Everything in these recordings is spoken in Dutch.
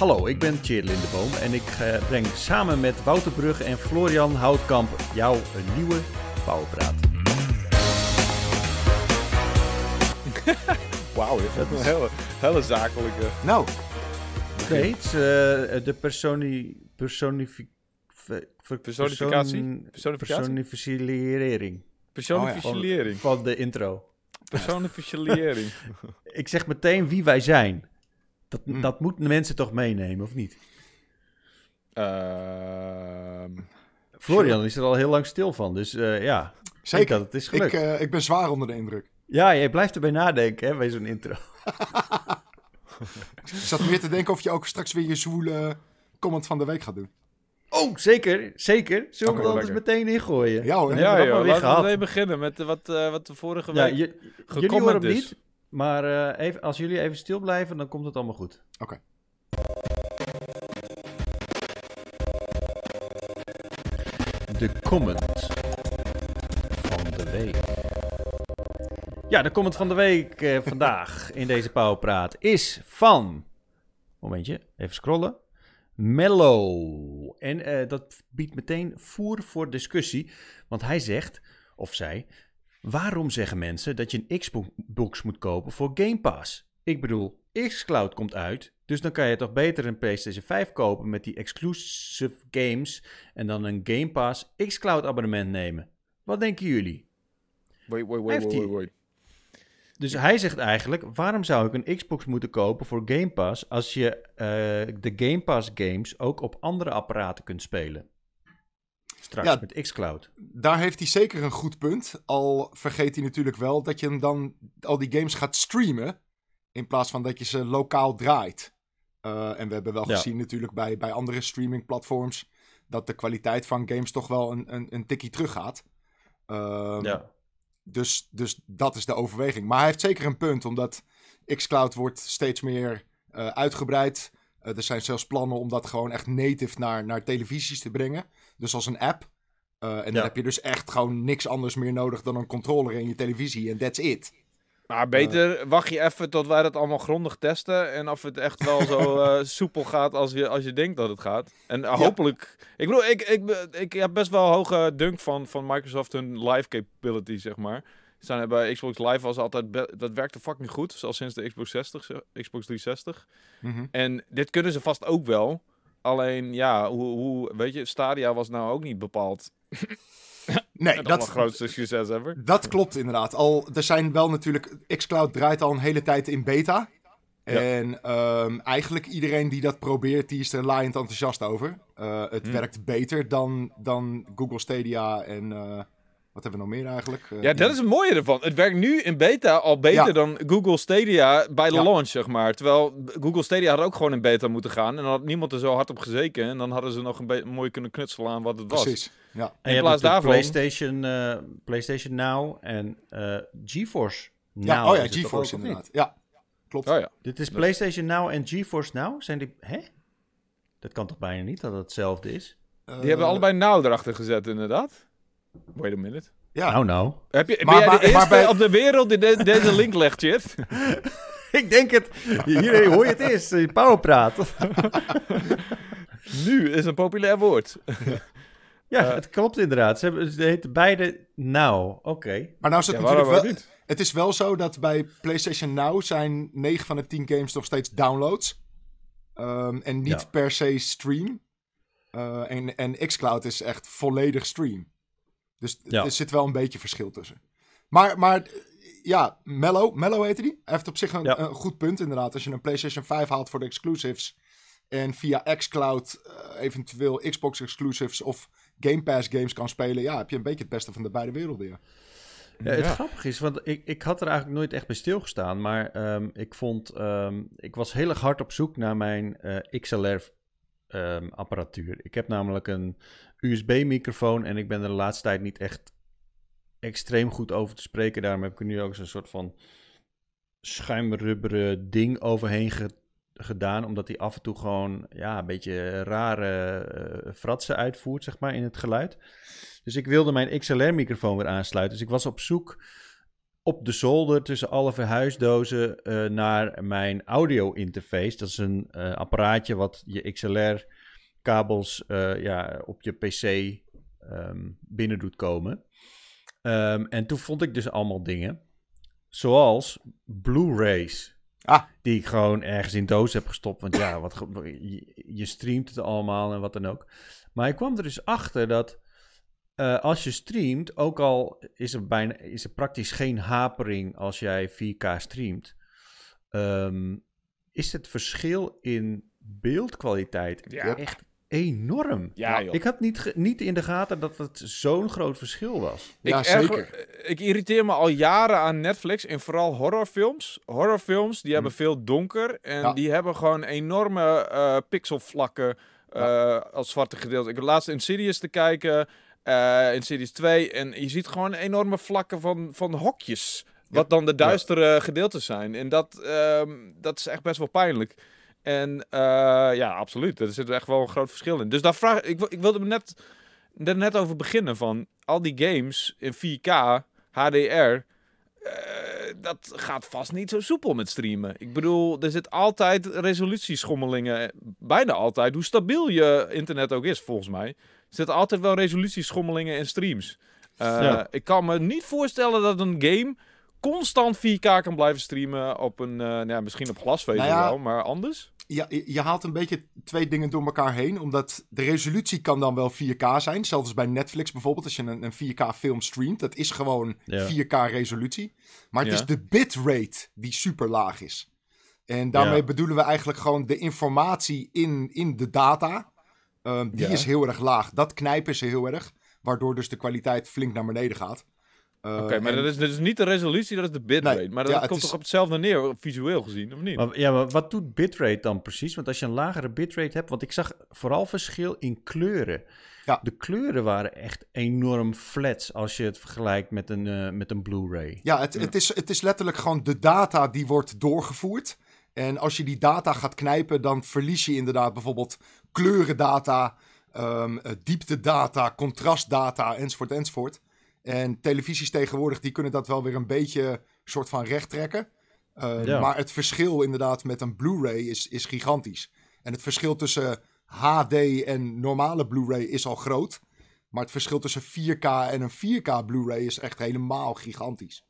Hallo, ik ben Tjeerd Lindeboom en ik eh, breng samen met Wouter Brugge en Florian Houtkamp jou een nieuwe Powerpraat. Wauw, dit is een hele, hele zakelijke... Nou, Nee, het is eh, de personi, personifi, ver- ver- Personificatie? persoon- Personificatie? personificering Personificering. van de intro. Personificering. Ik zeg meteen wie wij zijn. Dat, Hmm. dat moeten de mensen toch meenemen, of niet? Ehm, Florian is er al heel lang stil van, dus eh, ja. Ik zeker. dat het is Ik, gelukt. eh, ik ben zwaar onder de indruk. Ja, jij blijft erbij nadenken hè, bij zo'n intro. Ik zat meer te denken of je ook straks weer je zwoele comment van de week gaat doen. Oh, zeker, zeker. Zullen we anders lekker. meteen ingooien? Ja hoor. hebben ja, we dat joh, laten we meteen beginnen met wat, eh, wat de vorige Ja, week... je, jullie horen hem niet, maar eh, even, als jullie even stil blijven, dan komt het allemaal goed. Oké. De comment van de week. Ja, de comment van de week eh, vandaag in deze Powerpraat is van... Momentje, even scrollen. Mellow. En eh, dat biedt meteen voer voor discussie. Want hij zegt, of zij... Waarom zeggen mensen dat je een Xbox moet kopen voor Game Pass? Ik bedoel, xCloud komt uit, dus dan kan je toch beter een PlayStation 5 kopen met die exclusive games en dan een Game Pass xCloud abonnement nemen. Wat denken jullie? Wait, wait, wait, wait, wait. Dus hij zegt eigenlijk, waarom zou ik een Xbox moeten kopen voor Game Pass als je eh, de Game Pass games ook op andere apparaten kunt spelen? Straks Ja. met xCloud. Daar heeft hij zeker een goed punt. Al vergeet hij natuurlijk wel dat je hem dan al die games gaat streamen. In plaats van dat je ze lokaal draait. Eh, en we hebben wel Ja. gezien natuurlijk bij, bij andere streamingplatforms. Dat de kwaliteit van games toch wel een, een, een tikkie teruggaat. Ehm, Ja. Dus, dus dat is de overweging. Maar hij heeft zeker een punt, omdat xCloud wordt steeds meer eh, uitgebreid. Eh, er zijn zelfs plannen om dat gewoon echt native naar, naar televisies te brengen. Dus als een app. Eh, en Ja. dan heb je dus echt gewoon niks anders meer nodig dan een controller in je televisie. En that's it. Maar beter wacht je even tot wij dat allemaal grondig testen. En of het echt wel zo eh, soepel gaat als je, als je denkt dat het gaat. En hopelijk... Ik bedoel, ik, ik, ik heb best wel hoge dunk van, van Microsoft hun live capability, zeg maar. Ze Zijn bij Xbox Live was altijd... Dat werkte fucking goed. Zelfs sinds de Xbox 60, zeg- Xbox 360. Mhm. En dit kunnen ze vast ook wel. Alleen, ja, hoe, hoe... Weet je, Stadia was nou ook niet bepaald Nee, het dat, allergrootste succes ever. dat klopt inderdaad. Al, er zijn wel natuurlijk... xCloud draait al een hele tijd in beta. Ja. En ehm, eigenlijk iedereen die dat probeert, die is er laaiend enthousiast over. Eh, het Hmm. werkt beter dan, dan Google Stadia en... eh, wat hebben we nog meer eigenlijk? Eh, Ja, dat is het mooie ervan. Het werkt nu in beta al beter Ja. dan Google Stadia bij de Ja. launch, zeg maar. Terwijl Google Stadia had ook gewoon in beta moeten gaan. En dan had niemand er zo hard op gezeken. En dan hadden ze nog een beetje mooi kunnen knutselen aan wat het was. Precies. Ja. En In plaats daarvan- PlayStation, eh, PlayStation Now en eh, GeForce Now. Ja, oh ja, GeForce ook, inderdaad. Ja, klopt. Oh ja. Dit is PlayStation Now en GeForce Now? Zijn die... Hè? Dat kan toch bijna niet dat het hetzelfde is? Die hebben allebei Now erachter gezet, inderdaad. Wait a minute. Ja, Nou, nou. Heb je, Maar- ben jij maar- de eerste maar bij- op de wereld die de- deze link legt, Chit? Ik denk het. Hier hoor je het eerst. Powerpraat. nu is een populair woord. Ja, Eh. het klopt inderdaad. Ze, hebben, ze heten beide Now. Oké. maar nou is het Ja, natuurlijk waarom wel... ook niet? Het is wel zo dat bij PlayStation Now zijn 9 van de 10 games nog steeds downloads. Ehm, en niet Ja. per se stream. Eh, en, en xCloud is echt volledig stream. Dus Ja. er zit wel een beetje verschil tussen. Maar, maar ja, Mello, Mello heette die. Hij heeft op zich een, Ja. een goed punt inderdaad. Als je een PlayStation 5 haalt voor de exclusives... en via xCloud eh, eventueel Xbox exclusives of Game Pass games kan spelen... ja, heb je een beetje het beste van de beide werelden, ja. Ja, het Ja. grappige is, want ik, ik had er eigenlijk nooit echt bij stilgestaan. Maar ehm, ik vond, ehm, ik was heel erg hard op zoek naar mijn eh, XLR-apparatuur. ik heb namelijk een USB-microfoon en ik ben er de laatste tijd niet echt extreem goed over te spreken. Daarom heb ik er nu ook zo'n soort van schuimrubberen ding overheen ge- gedaan. Omdat hij af en toe gewoon ja, een beetje rare eh, fratsen uitvoert, zeg maar, in het geluid. Dus ik wilde mijn XLR-microfoon weer aansluiten. Dus ik was op zoek op de zolder tussen alle verhuisdozen eh, naar mijn audio-interface. Dat is een eh, apparaatje wat je XLR-kabels eh, ja, op je PC ehm, binnen doet komen. Ehm, en toen vond ik dus allemaal dingen, zoals Blu-rays. Ah. Die ik gewoon ergens in doos heb gestopt. Want ja, wat, je streamt het allemaal en wat dan ook. Maar ik kwam er dus achter dat eh, als je streamt, ook al is er, bijna, is er praktisch geen hapering als jij 4K streamt, ehm, is het verschil in beeldkwaliteit Ja. echt enorm. Ja, joh. Ik had niet, niet in de gaten dat het zo'n groot verschil was. Ja, ik, zeker. erger- ik irriteer me al jaren aan Netflix en vooral horrorfilms. Horrorfilms, die hebben veel donker en Ja. die hebben gewoon enorme eh, pixelvlakken eh, als zwarte gedeelte. Ik heb laatst Insidious te kijken, eh Insidious 2, en je ziet gewoon enorme vlakken van, van hokjes. Wat dan de duistere gedeeltes zijn. En dat, ehm, dat is echt best wel pijnlijk. En eh, ja, absoluut. Er zit echt wel een groot verschil in. Dus daar vraag ik, ik wilde me net, er net over beginnen van al die games in 4K, HDR. eh, dat gaat vast niet zo soepel met streamen. Ik bedoel, er zit altijd resolutieschommelingen. Bijna altijd, hoe stabiel je internet ook is, volgens mij. Er zitten altijd wel resolutieschommelingen in streams. Eh, Ja. Ik kan me niet voorstellen dat een game constant 4K kan blijven streamen op een, eh, nou ja, misschien op glasvezel Nou ja, wel, maar anders. Ja, je je haalt een beetje twee dingen door elkaar heen. Omdat de resolutie kan dan wel 4K zijn. Zelfs bij Netflix bijvoorbeeld. Als je een, een 4K film streamt. Dat is gewoon Ja. 4K resolutie. Maar het Ja. is de bitrate die super laag is. En daarmee Ja. bedoelen we eigenlijk gewoon de informatie in, in de data. Ehm, die Ja. is heel erg laag. Dat knijpen ze heel erg. Waardoor dus de kwaliteit flink naar beneden gaat. Eh, Oké, maar en- dat is, dat is niet de resolutie, dat is de bitrate. Nee, maar dat ja, komt is- toch op hetzelfde neer, visueel gezien, of niet? Maar, ja, maar wat doet bitrate dan precies? Want als je een lagere bitrate hebt, want ik zag vooral verschil in kleuren. Ja. De kleuren waren echt enorm flats als je het vergelijkt met een, eh, met een Blu-ray. Ja, het, Het, is, het is letterlijk gewoon de data die wordt doorgevoerd. En als je die data gaat knijpen, dan verlies je inderdaad bijvoorbeeld kleurendata, ehm eh, dieptedata, contrastdata, enzovoort, enzovoort. En televisies tegenwoordig, die kunnen dat wel weer een beetje soort van recht trekken. Eh, Ja. Maar het verschil inderdaad met een Blu-ray is, is gigantisch. En het verschil tussen HD en normale Blu-ray is al groot. Maar het verschil tussen 4K en een 4K Blu-ray is echt helemaal gigantisch.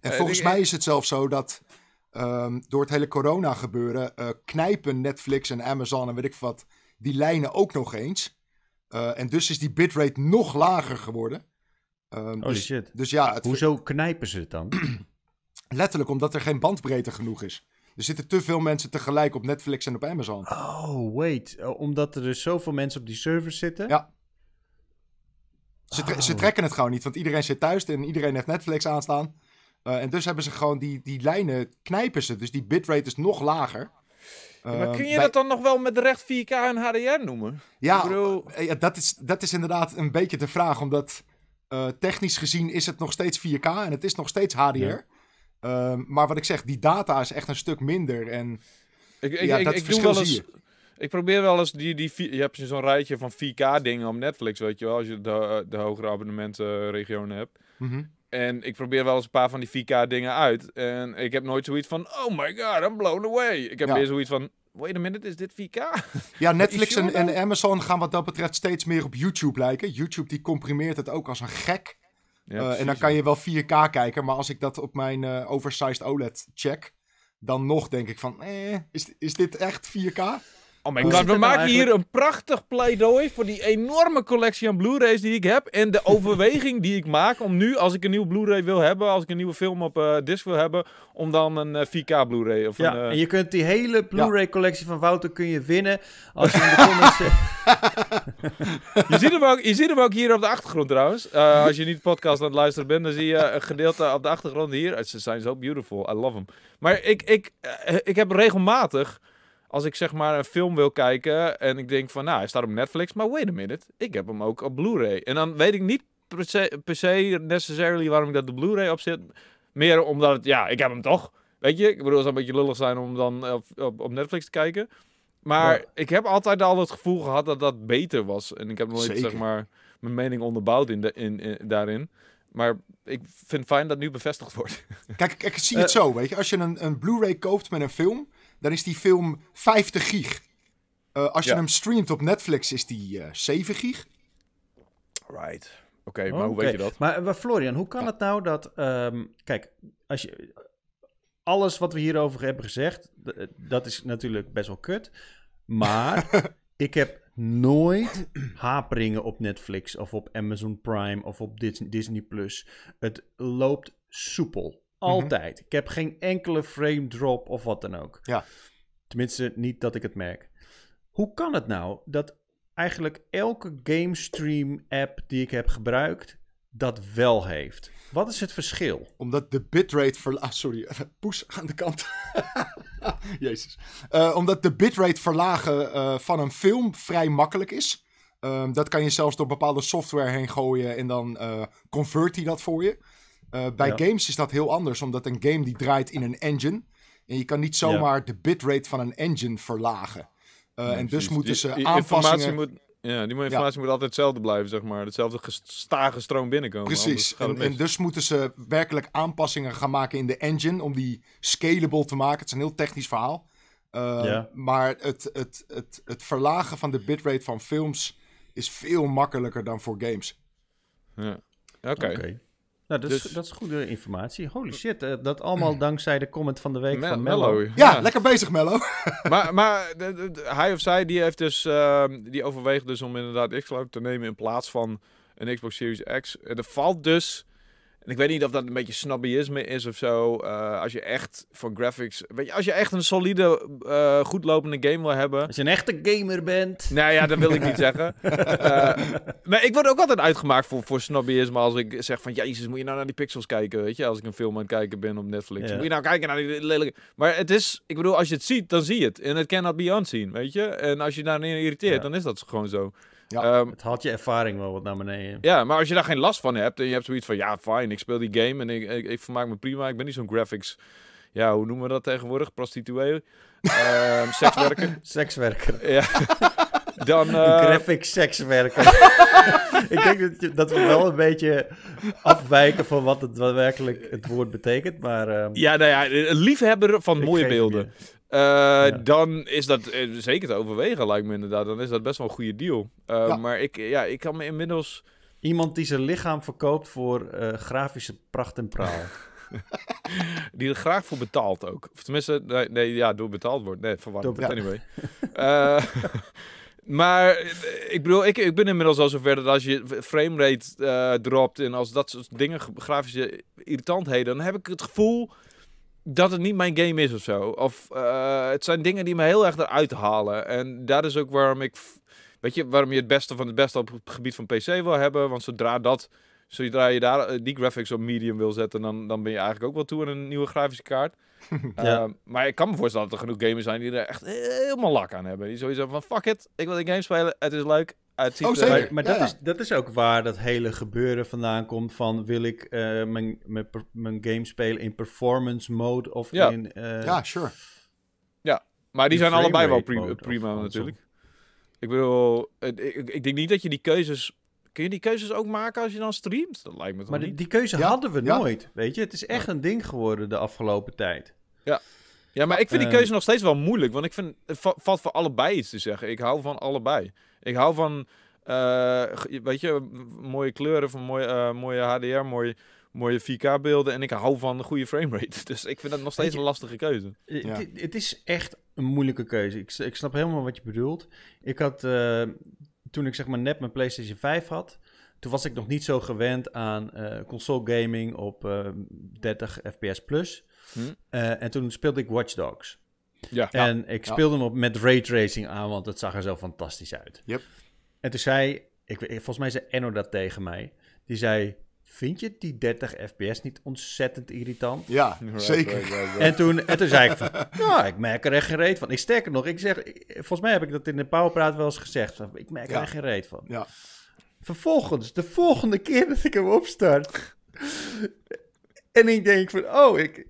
En Eh, volgens ik- mij is het zelfs zo dat ehm, door het hele corona gebeuren eh, knijpen Netflix en Amazon en weet ik wat die lijnen ook nog eens. Eh, en dus is die bitrate nog lager geworden. Ehm, Holy dus, shit. dus ja, het, Hoezo knijpen ze het dan? letterlijk omdat er geen bandbreedte genoeg is. Er zitten te veel mensen tegelijk op Netflix en op Amazon. Oh, wait. Oh, omdat er dus zoveel mensen op die servers zitten? Ja. Ze, tre- ze Oh. trekken het gewoon niet, want iedereen zit thuis en iedereen heeft Netflix aanstaan. Eh, en dus hebben ze gewoon die, die lijnen, knijpen ze. Dus die bitrate is nog lager. Ja, maar Eh, kun je bij- dat dan nog wel met recht 4K en HDR noemen? Ja, bedoel- eh, ja dat, is, dat is inderdaad een beetje de vraag. Omdat eh, technisch gezien is het nog steeds 4K en het is nog steeds HDR. Ja. Ehm, maar wat ik zeg, die data is echt een stuk minder. En Ik, ik, Ja, ik, dat ik verschil zie Ik probeer wel eens die, die. Je hebt zo'n rijtje van 4K dingen op Netflix, weet je wel, als je de, de hogere abonnementenregionen hebt. mhm. En ik probeer wel eens een paar van die 4K dingen uit. En ik heb nooit zoiets van, oh my god, I'm blown away. Ik heb Ja. meer zoiets van, wait a minute, is dit 4K? ja, Netflix en, en? Amazon gaan wat dat betreft steeds meer op YouTube lijken. YouTube die comprimeert het ook als een gek. Ja, Eh, en dan kan je wel 4K kijken, maar als ik dat op mijn eh, oversized OLED check, dan nog denk ik van, eh, is, is dit echt 4K? Oh my Hoe god, we nou maken hier een prachtig pleidooi voor die enorme collectie aan Blu-rays die ik heb. En de overweging die ik maak om nu, als ik een nieuwe Blu-ray wil hebben, als ik een nieuwe film op eh disc wil hebben, om dan een eh, 4K Blu-ray of Ja, een... eh, en je kunt die hele Blu-ray collectie van Wouter kun je winnen als je in de comments zet. Je ziet, hem ook, je ziet hem ook hier op de achtergrond trouwens. Eh, als je niet podcast aan het luisteren bent, dan zie je een gedeelte op de achtergrond hier. Ze zijn zo beautiful. I love them. Maar ik, ik, eh, ik heb regelmatig, als ik zeg maar een film wil kijken en ik denk van, nou, hij staat op Netflix, maar wait a minute, ik heb hem ook op Blu-ray. En dan weet ik niet per se, per se necessarily waarom ik dat de Blu-ray op zit. Meer omdat het, ja, ik heb hem toch. Weet je, ik bedoel, het zou een beetje lullig zijn om dan op, op, op Netflix te kijken. Maar Ja. ik heb altijd al het gevoel gehad dat dat beter was. En ik heb nooit, zeg maar, mijn mening onderbouwd in de, in, in- daarin. Maar ik vind het fijn dat nu bevestigd wordt. Kijk, kijk zie het zo, weet je. Als je een, een Blu-ray koopt met een film, dan is die film 50 gig. Eh, als je Ja. hem streamt op Netflix, is die eh 7 gig. Right. Oké, maar hoe weet je dat? Maar Florian, hoe kan het nou dat... ehm, kijk, als je... Alles wat we hierover hebben gezegd, d- eh, dat is natuurlijk best wel kut. Maar ik heb nooit haperingen op Netflix of op Amazon Prime of op Dis- Disney+. Plus. Het loopt soepel. Altijd. Ik heb geen enkele frame drop of wat dan ook. Ja. Tenminste, niet dat ik het merk. Hoe kan het nou dat eigenlijk elke game stream app die ik heb gebruikt, dat wel heeft? Wat is het verschil? Omdat de bitrate verla- ah, sorry, even poes aan de kant. Jezus. Eh, omdat de bitrate verlagen eh, van een film vrij makkelijk is. Ehm, dat kan je zelfs door bepaalde software heen gooien en dan eh convert hij dat voor je. Eh, bij Ja. games is dat heel anders, omdat een game die draait in een engine. En je kan niet zomaar de bitrate van een engine verlagen. Eh, en dus moeten ze die aanpassingen... moet, ja, die informatie moet altijd hetzelfde blijven, zeg maar. Hetzelfde gestage stroom binnenkomen. Precies. gaat het En, dus moeten ze werkelijk aanpassingen gaan maken in de engine om die scalable te maken. Het is een heel technisch verhaal. Uh, Ja. Maar het, het, het, het verlagen van de bitrate van films is veel makkelijker dan voor games. Ja. Oké. Oké. Nou, dat, is, Dus- dat is goede informatie. Holy shit, eh, dat allemaal dankzij de comment van de week Me- van Mello. Mello. Ja, lekker bezig Mello. maar maar de- de- de- hij of zij die heeft dus ehm, die overweegt dus om inderdaad Xcloud te nemen in plaats van een Xbox Series X. En er valt dus en ik weet niet of dat een beetje snobbyisme is of zo. eh, als je echt voor graphics, weet je, als je echt een solide, eh goed lopende game wil hebben. Als je een echte gamer bent. Nou ja, dat wil ik niet zeggen. Eh, maar ik word ook altijd uitgemaakt voor, voor snobbyisme als ik zeg van... Jezus, moet je nou naar die pixels kijken, weet je? Als ik een film aan het kijken ben op Netflix. Ja. Moet je nou kijken naar die lelijke... Maar het is... Ik bedoel, als je het ziet, dan zie je het. En het cannot be unseen, weet je? En als je daarin irriteert, Ja. dan is dat gewoon zo. Ja. Ehm, Het haalt je ervaring wel wat naar beneden. ja, maar als je daar geen last van hebt en je hebt zoiets van... Ja, fijn, ik speel die game en ik, ik, ik vermaak me prima. Ik ben niet zo'n graphics... Ja, hoe noemen we dat tegenwoordig? Prostituee? Ehm sekswerker? Sekswerker. Ja. Dan... Een eh, graphic sekswerker. ik denk dat, je- dat we wel een beetje afwijken van wat het wat werkelijk het woord betekent. Maar ehm, Ja, nou ja, een liefhebber van mooie beelden. Eh, Dan is dat eh, zeker te overwegen, lijkt me inderdaad. Dan is dat best wel een goede deal. Eh, Ja. Maar ik, ja, ik kan me inmiddels... Iemand die zijn lichaam verkoopt voor eh, grafische pracht en praal. Die er graag voor betaalt ook. Of tenminste, nee, nee ja, door betaald wordt. Nee, verwarrend. Door Anyway. Eh, maar ik bedoel, ik, ik ben inmiddels al zover dat als je framerate eh dropt en als dat soort dingen, grafische irritantheden, dan heb ik het gevoel dat het niet mijn game is of zo. Of eh, het zijn dingen die me heel erg eruit halen. En dat is ook waarom ik, weet je, waarom je het beste van het beste op het gebied van PC wil hebben. Want zodra dat, zodra je daar eh, die graphics op medium wil zetten, dan, dan ben je eigenlijk ook wel toe aan een nieuwe grafische kaart. Ja. Eh, maar ik kan me voorstellen dat er genoeg gamers zijn die er echt helemaal lak aan hebben. Die sowieso van, fuck it, ik wil die game spelen, het is leuk. Het ziet Oh, zeker. Maar, maar Ja, dat, ja. Is, dat is ook waar dat hele gebeuren vandaan komt van wil ik eh, mijn, mijn, game spelen in performance mode of Ja. in... eh, Ja, sure. Maar die zijn allebei wel prima andersom. natuurlijk. Ik bedoel, het- ik, ik denk niet dat je die keuzes... Kun je die keuzes ook maken als je dan streamt? Dat lijkt me toch Maar die, niet? die keuze Ja, hadden we ja. nooit, weet je. Het is echt een ding geworden de afgelopen tijd. Ja, maar ik vind die keuze nog steeds wel moeilijk. Want ik vind, het va- valt voor allebei iets te zeggen. Ik hou van allebei. Ik hou van, eh, weet je, mooie kleuren, van mooie, eh, mooie HDR, mooie, mooie 4K-beelden. En ik hou van een goede framerate. Dus ik vind dat nog steeds je- een lastige keuze. Eh, Ja. Het, het is echt een moeilijke keuze. Ik, ik snap helemaal wat je bedoelt. Ik had, eh, toen ik zeg maar net mijn PlayStation 5 had, toen was ik nog niet zo gewend aan eh, console gaming op eh, 30 fps plus. Hm? Eh, en toen speelde ik Watch Dogs. Ja. En ik Ja. speelde hem op, met raytracing aan, want het zag er zo fantastisch uit. Yep. En toen zei, ik, volgens mij zei Enno dat tegen mij. Die zei, vind je die 30 fps niet ontzettend irritant? Ja, Right, zeker. right, right, right. En toen, en toen zei ik van, nou, ik merk er echt geen reet van. Ik sterker nog, ik zeg, volgens mij heb ik dat in de Powerpraat wel eens gezegd. Ik merk er Ja. echt geen reet van. Ja. Vervolgens, de volgende keer dat ik hem opstart. en ik denk van, oh, ik,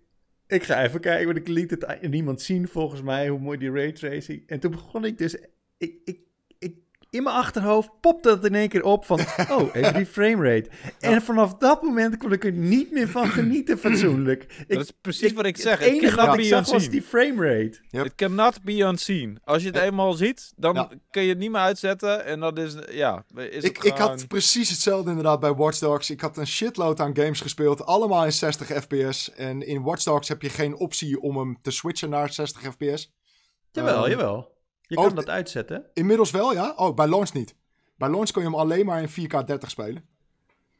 ik ga even kijken. Want ik liet het niemand zien volgens mij, hoe mooi die raytracing. En toen begon ik dus, ik, ik in mijn achterhoofd popte dat in één keer op van, oh, even die framerate. En vanaf dat moment kon ik er niet meer van genieten fatsoenlijk. Ik, dat is precies wat ik zeg. Het enige wat ik zag was die framerate. Yep. It cannot be unseen. Als je het eenmaal ziet, dan Ja. kun je het niet meer uitzetten. En dat is, ja, is Ik, het ik gewoon... had precies hetzelfde inderdaad bij Watch Dogs. Ik had een shitload aan games gespeeld, allemaal in 60 fps. En in Watch Dogs heb je geen optie om hem te switchen naar 60 fps. Jawel, Ehm, jawel. Je oh, kan dat uitzetten. Inmiddels wel, ja. Oh, bij launch niet. Bij launch kon je hem alleen maar in 4K 30 spelen.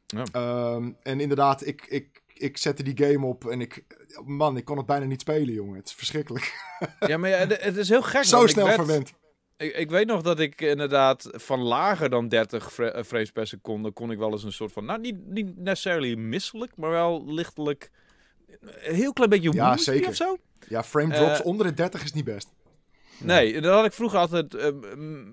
Ja. Ehm, en inderdaad, ik, ik, ik zette die game op en ik... Man, ik kon het bijna niet spelen, jongen. Het is verschrikkelijk. Ja, maar ja, het is heel gek. Zo snel werd- verwend. Ik, ik weet nog dat ik inderdaad van lager dan 30 fra- eh, frames per seconde kon ik wel eens een soort van, nou niet, niet necessarily misselijk, maar wel lichtelijk een heel klein beetje Ja, zeker. of zo. Ja, frame drops Eh, onder de 30 is niet best. Nee, dat had ik vroeger altijd eh,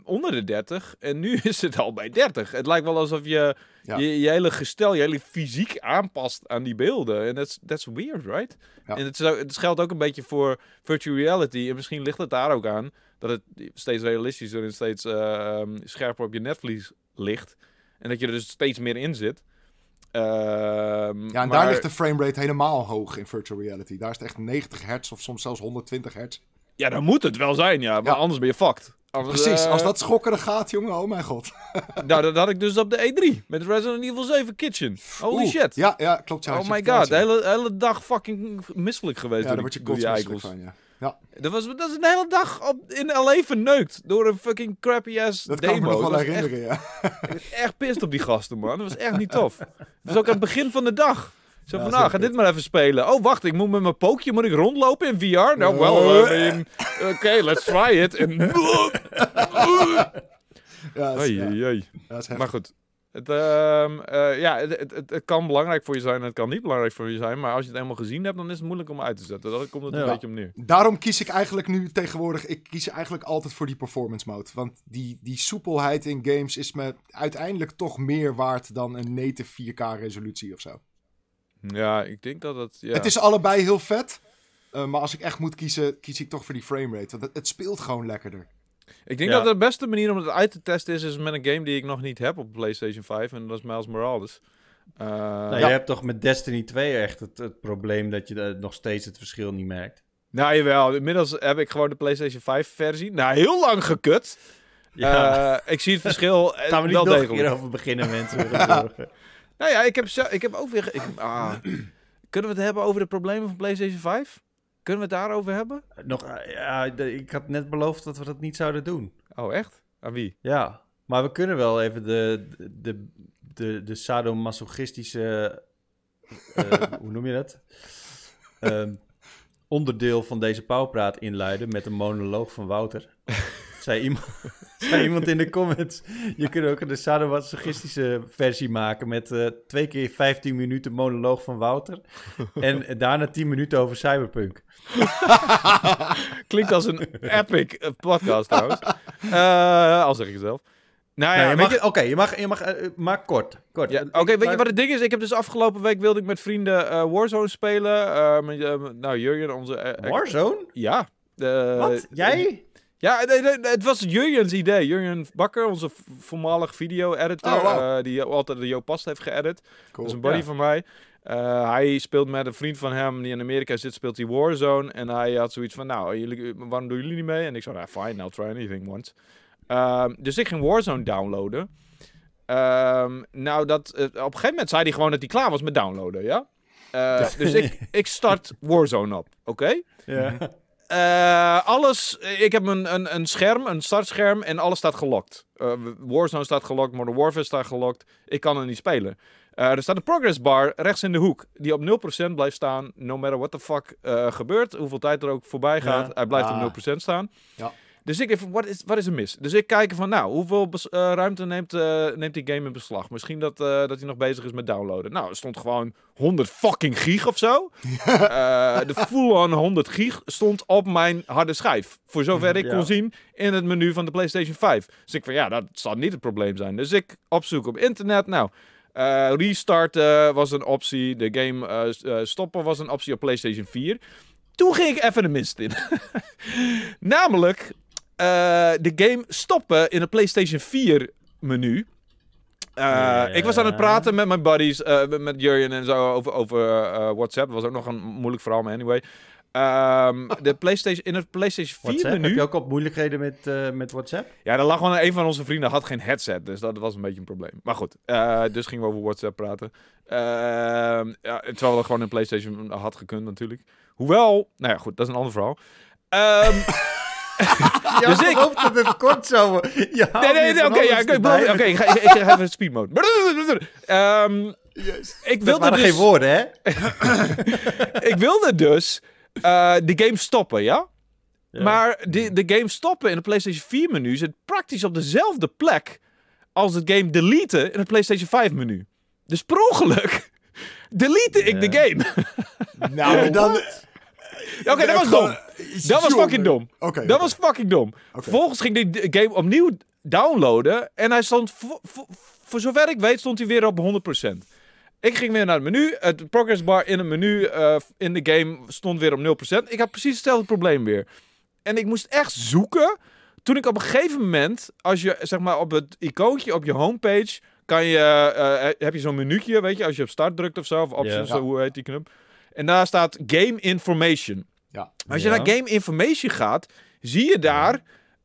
onder de 30 en nu is het al bij 30. Het lijkt wel alsof je Ja. je, je hele gestel, je hele fysiek aanpast aan die beelden. En that's, that's weird, right? Ja. En het, is ook- het geldt ook een beetje voor virtual reality. En misschien ligt het daar ook aan dat het steeds realistischer en steeds eh, ehm, scherper op je netvlies ligt. En dat je er dus steeds meer in zit. Ehm, Ja, en maar- daar ligt de framerate helemaal hoog in virtual reality. Daar is het echt 90 hertz of soms zelfs 120 hertz. Ja, dan moet het wel zijn, ja. Maar Ja. anders ben je fucked. Anders, Precies, eh, als dat schokkeren gaat, jongen, oh mijn god. Nou, dat had ik dus op de E3 met Resident Evil 7 Kitchen. Holy Oeh, shit. Ja, ja, klopt. Ja, oh my god, de ja. hele, hele dag fucking misselijk geweest Ja, daar word je kotsmisselijk eikels. van, ja. Ja, Dat, was, dat is een hele dag op, in LA verneukt door een fucking crappy ass dat demo. kan ik me nog wel Dat herinneren, ja. Echt, was echt pissed op die gasten, man. Dat was echt niet tof. Dat was ook aan het begin van de dag. Zo van, nou, ga dit maar even spelen. Oh, wacht, ik moet met mijn pookje moet ik rondlopen in VR? Nou, wel, Eh. Oké, let's try it. En... Ja, dat is, Oei, ja, oei, oei. dat is heftig. Maar goed. Het, ehm, eh, ja, het, het, het, kan belangrijk voor je zijn en het kan niet belangrijk voor je zijn. Maar als je het eenmaal gezien hebt, dan is het moeilijk om uit te zetten. Daar komt het Ja. een beetje om neer. Daarom kies ik eigenlijk nu tegenwoordig, ik kies eigenlijk altijd voor die performance mode. Want die, die soepelheid in games is me uiteindelijk toch meer waard dan een native 4K resolutie of zo. Ja, ik denk dat het... Ja. Het is allebei heel vet. eh, maar als ik echt moet kiezen, kies ik toch voor die framerate. Want het, het speelt gewoon lekkerder. Ik denk Ja. dat de beste manier om het uit te testen is, is met een game die ik nog niet heb op PlayStation 5. En dat is Miles Morales. Nou, Ja. Je hebt toch met Destiny 2 echt het, het probleem dat je eh, nog steeds het verschil niet merkt. Nou, jawel. Inmiddels heb ik gewoon de PlayStation 5 versie. Nou, heel lang gekut. Ja, Eh, ik zie het verschil gaan we niet wel nog een degelijk. keer over beginnen, mensen. Nou ja, ik heb, zo- ik heb ook weer... Ik, ah. Kunnen we het hebben over de problemen van PlayStation 5? Kunnen we het daarover hebben? nog, eh, ja, ik had net beloofd dat we dat niet zouden doen. Oh, echt? Aan wie? Ja, maar we kunnen wel even de, de, de, de sadomasochistische, eh, hoe noem je dat? Ehm, onderdeel van deze pauwpraat inluiden met een monoloog van Wouter. Zei, iemand, zei iemand in de comments, je kunt ook een sadomasochistische versie maken met eh, twee keer 15 minuten monoloog van Wouter en daarna 10 minuten over Cyberpunk. Klinkt als een epic eh, podcast trouwens. Eh, al zeg ik het zelf. Nou ja, Nou, je- Oké, je mag, je mag eh, maar kort. kort. Ja, Oké, weet je wat het ding is? Ik heb dus afgelopen week wilde ik met vrienden Warzone spelen. Met, nou, Jurjen, onze... Warzone? Ja. Wat? Jij? Ja, het was Jurjen's idee. Jurjen Bakker, onze voormalig video-editor, Oh, wow. eh, die altijd de Jo Past heeft geëdit. Cool. Dat is een buddy Ja. van mij. Eh, hij speelt met een vriend van hem die in Amerika zit, speelt hij Warzone. En hij had zoiets van, nou, jullie, waarom doen jullie niet mee? En ik zei, nou, fine, I'll try anything once. Ehm, dus ik ging Warzone downloaden. Ehm, nou, dat, eh, op een gegeven moment zei hij gewoon dat hij klaar was met downloaden, ja? Eh, dus ik, ik start Warzone op, oké? Ja. Eh, alles, ik heb een, een, een scherm, een startscherm en alles staat gelokt. Eh, Warzone staat gelokt, Modern Warfare staat gelokt. Ik kan er niet spelen. Eh, er staat een progress bar rechts in de hoek, die op 0% blijft staan, no matter what the fuck gebeurt, hoeveel tijd er ook voorbij gaat, Ja. hij blijft Ah. op 0% staan. Ja. Dus ik van, wat is, wat is er mis? Dus ik kijk van, nou, hoeveel eh, ruimte neemt, eh, neemt die game in beslag? Misschien dat, eh, dat hij nog bezig is met downloaden. Nou, er stond gewoon 100 fucking gig of zo. De full-on 100 gig stond op mijn harde schijf. Voor zover ik Ja. kon zien in het menu van de PlayStation 5. Dus ik van, ja, dat zal niet het probleem zijn. Dus ik opzoek op internet. Nou, eh restarten was een optie. De game stoppen was een optie op PlayStation 4. Toen ging ik even de mist in. Namelijk, de game stoppen in het PlayStation 4 menu. Eh, Ja. Ik was aan het praten met mijn buddies, eh, met- Jurjen en zo over, over eh, WhatsApp. Dat was ook nog een moeilijk verhaal, maar anyway. Ehm, de PlayStation, in het PlayStation 4 WhatsApp? Heb menu. je ook al moeilijkheden met, eh, met WhatsApp? Ja, er lag gewoon een van onze vrienden had geen headset, dus dat was een beetje een probleem. Maar goed, eh, dus gingen we over WhatsApp praten. Ehm, ja, terwijl dat gewoon in PlayStation had gekund natuurlijk. Hoewel, nou ja, goed, dat is een ander verhaal. Ja, Dus ik- geloof dat het kort zo... Ja, nee, nee, nee, oké, ja, ik, ik beloof- oké, ik, ga, ik, ik ga even speed mode. Ehm, ik Dat wilde waren dus, geen woorden, hè? ik wilde dus eh, de game stoppen, ja? Ja. Maar de, de game stoppen in het PlayStation 4 menu zit praktisch op dezelfde plek als het game deleten in het PlayStation 5 menu. Dus per ongeluk delete ik de game. Nou, dan... Oké, dat was dom. Dat was fucking dom. Oké. Dat was fucking dom. Vervolgens ging ik de game opnieuw downloaden. En hij stond, voor, voor, voor zover ik weet, stond hij weer op 100%. Ik ging weer naar het menu. Het progress bar in het menu eh, in de game stond weer op 0%. Ik had precies hetzelfde probleem weer. En ik moest echt zoeken. Toen ik op een gegeven moment, als je zeg maar op het icoontje op je homepage, kan je, eh, heb je zo'n minuutje, weet je, als je op start drukt of zo, of options, Ja. zo, hoe heet die knop. En daar staat Game Information. Ja. Als je Ja. naar Game Information gaat, zie je daar,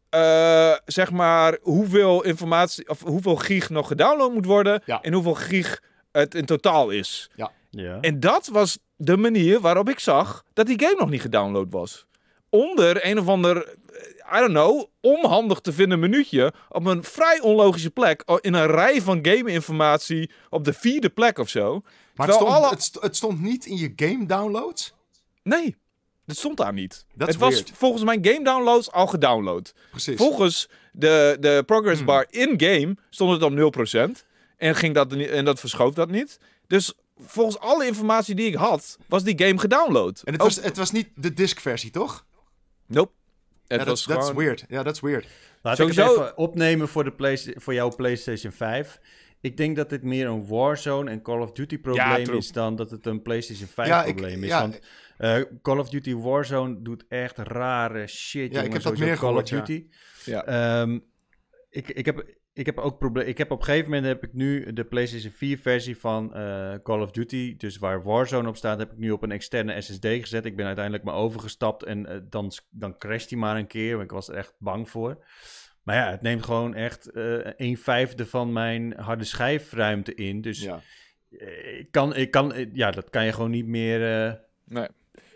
eh, zeg maar, hoeveel informatie, of hoeveel gig nog gedownload moet worden Ja. en hoeveel gig het in totaal is. Ja. En dat was de manier waarop ik zag dat die game nog niet gedownload was. Onder een of ander, eh, I don't know, onhandig te vinden minuutje op een vrij onlogische plek oh, in een rij van game-informatie op de vierde plek of zo. Maar het stond, alle- het, st- het stond niet in je game downloads? Nee, dat stond daar niet. Dat het was weird. volgens mijn game downloads al gedownload. Precies. Volgens de, de progress Hmm. bar in-game stond het op 0%. En, ging dat, niet- en dat verschoof dat niet. Dus volgens alle informatie die ik had, was die game gedownload. En het Ook- was, het was niet de disc-versie, toch? Nope. Het ja, was dat is gewoon... weird. Ja, dat is weird. Laat ik Sowieso- het even opnemen voor, de voor jouw PlayStation 5. Ik denk dat dit meer een Warzone en Call of Duty probleem is dan dat het een PlayStation 5 Ja, ik- probleem is. ja. Want eh, Call of Duty Warzone doet echt rare shit. Ja, ik heb dat meer Call gehoord, of ja. Duty. Ja. Ehm, ik, ik, heb, ik heb ook probleem. Ik heb op een gegeven moment heb ik nu de PlayStation 4 versie van eh, Call of Duty, dus waar Warzone op staat, heb ik nu op een externe SSD gezet. Ik ben uiteindelijk maar overgestapt en eh, dan, dan crasht hij maar een keer. want Ik was er echt bang voor. Maar ja, het neemt gewoon echt eh een vijfde van mijn harde schijfruimte in. Dus Ja. eh, ik kan, ik kan, eh, ja, dat kan je gewoon niet meer. Nee.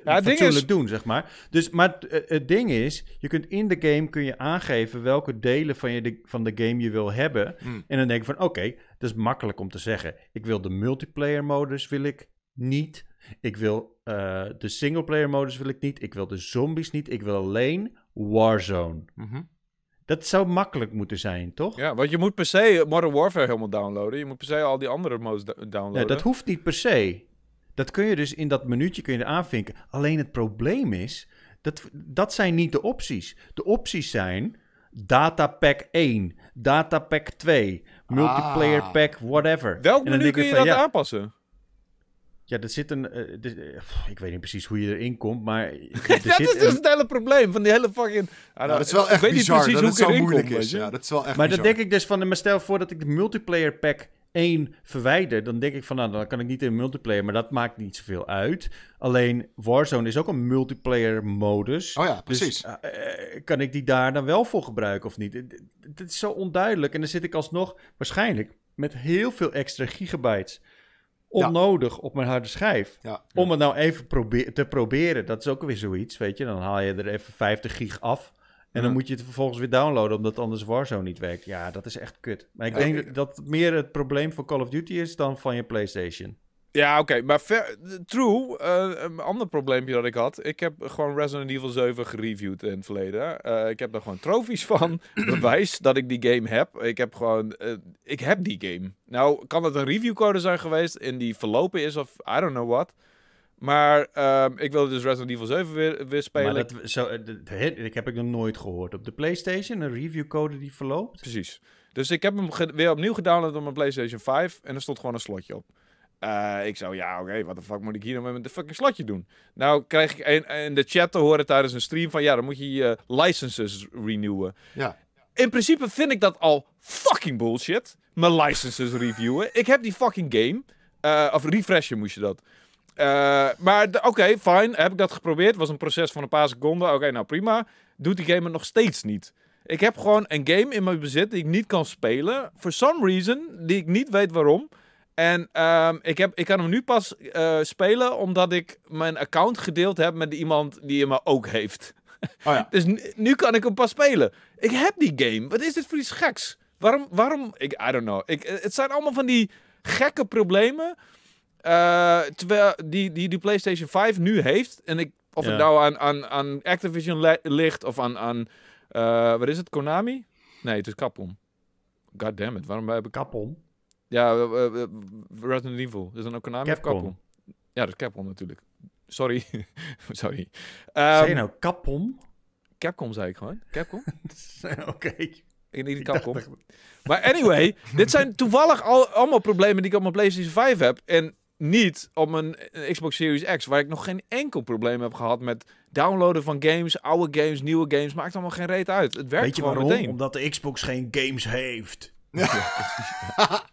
Ja, het ding fatsoenlijk is... doen, zeg maar. Dus, maar het ding is, je kunt in de game kun je aangeven welke delen van, je de, van de game je wil hebben. Hmm. En dan denk je van, oké, dat is makkelijk om te zeggen. Ik wil de multiplayer modus, wil ik niet. Ik wil de singleplayer modus, wil ik niet. Ik wil de zombies niet. Ik wil alleen Warzone. Mhm. Dat zou makkelijk moeten zijn, toch? Ja, want je moet per se Modern Warfare helemaal downloaden. Je moet per se al die andere modes downloaden. Nee, dat hoeft niet per se. Dat kun je dus in dat minuutje kun je aanvinken. Alleen het probleem is, dat, dat zijn niet de opties. De opties zijn datapack 1, datapack 2, multiplayer Ah. pack, whatever. Welk menu kun je van, dat ja, aanpassen? Ja, er zit een... eh, eh, ik weet niet precies hoe je erin komt, maar... er dat zit is dus een- het hele probleem van die hele fucking... Ja, dat is wel echt ik weet niet bizar precies dat hoe het zo moeilijk kom, is. Ja, dat is wel echt Maar dan bizar. denk ik dus van, maar stel voor dat ik de multiplayer pack 1 verwijder, dan denk ik van, nou, dan kan ik niet in multiplayer, maar dat maakt niet zoveel uit. Alleen Warzone is ook een multiplayer modus. Oh ja, Dus precies. eh, eh, kan ik die daar dan wel voor gebruiken of niet? Het is zo onduidelijk. En dan zit ik alsnog waarschijnlijk met heel veel extra gigabytes onnodig op mijn harde schijf. Ja. Om het nou even te proberen. Dat is ook weer zoiets, weet je. Dan haal je er even 50 gig af. En dan moet je het vervolgens weer downloaden, omdat anders Warzone niet werkt. Ja, dat is echt kut. Maar ik denk dat het meer het probleem van Call of Duty is dan van je PlayStation. Ja, oké, maar ver- true, eh, een ander probleempje dat ik had. Ik heb gewoon Resident Evil 7 gereviewd in het verleden. Eh, ik heb er gewoon trofies van. Bewijs dat ik die game heb. Ik heb gewoon, eh, ik heb die game. Nou, kan het een reviewcode zijn geweest en die verlopen is of I don't know what. Maar ehm, ik wilde dus Resident Evil 7 weer, weer spelen. Maar dat, zo, dat- heb ik nog nooit gehoord. Op de PlayStation, een reviewcode die verloopt. Precies. Dus ik heb hem weer opnieuw gedownload op mijn PlayStation 5 en er stond gewoon een slotje op. Eh, ik zo, ja, oké, wat de fuck moet ik hier nou met de fucking slotje doen? Nou, krijg ik in, in de chat te horen tijdens een stream van, ja, dan moet je je licenses renewen. Ja. In principe vind ik dat al fucking bullshit. Mijn licenses reviewen. Ik heb die fucking game. Eh, of refreshen moest je dat. Eh, maar oké, fine. Heb ik dat geprobeerd. Was een proces van een paar seconden. Oké, nou prima. Doet die game het nog steeds niet. Ik heb gewoon een game in mijn bezit die ik niet kan spelen. For some reason, die ik niet weet waarom. En ehm, ik, heb, ik kan hem nu pas eh, spelen omdat ik mijn account gedeeld heb met iemand die hem ook heeft. Oh ja. Dus nu, nu kan ik hem pas spelen. Ik heb die game. Wat is dit voor iets geks? Waarom? waarom ik, I don't know. Ik, het zijn allemaal van die gekke problemen. eh, terwijl die, die, die PlayStation 5 nu heeft. En ik, of Ja. het nou aan, aan, aan Activision li- ligt of aan, aan eh, wat is het? Konami? Nee, het is Capcom. God damn it. Waarom heb ik... Capcom. Ja, eh, Resident Evil. Is dat nou Konami Capcom. of Capcom? Ja, dat is Capcom natuurlijk. Sorry. Sorry. Zeg Ehm, je nou Capcom? Capcom zei ik gewoon. Capcom? Oké. Ik dacht Capcom. Maar anyway, dit zijn toevallig al, allemaal problemen die ik op mijn PlayStation 5 heb. En niet op mijn Xbox Series X, waar ik nog geen enkel probleem heb gehad met downloaden van games, oude games, nieuwe games. Maakt allemaal geen reet uit. Het werkt Weet je gewoon waarom? meteen. Omdat de Xbox geen games heeft. Ja,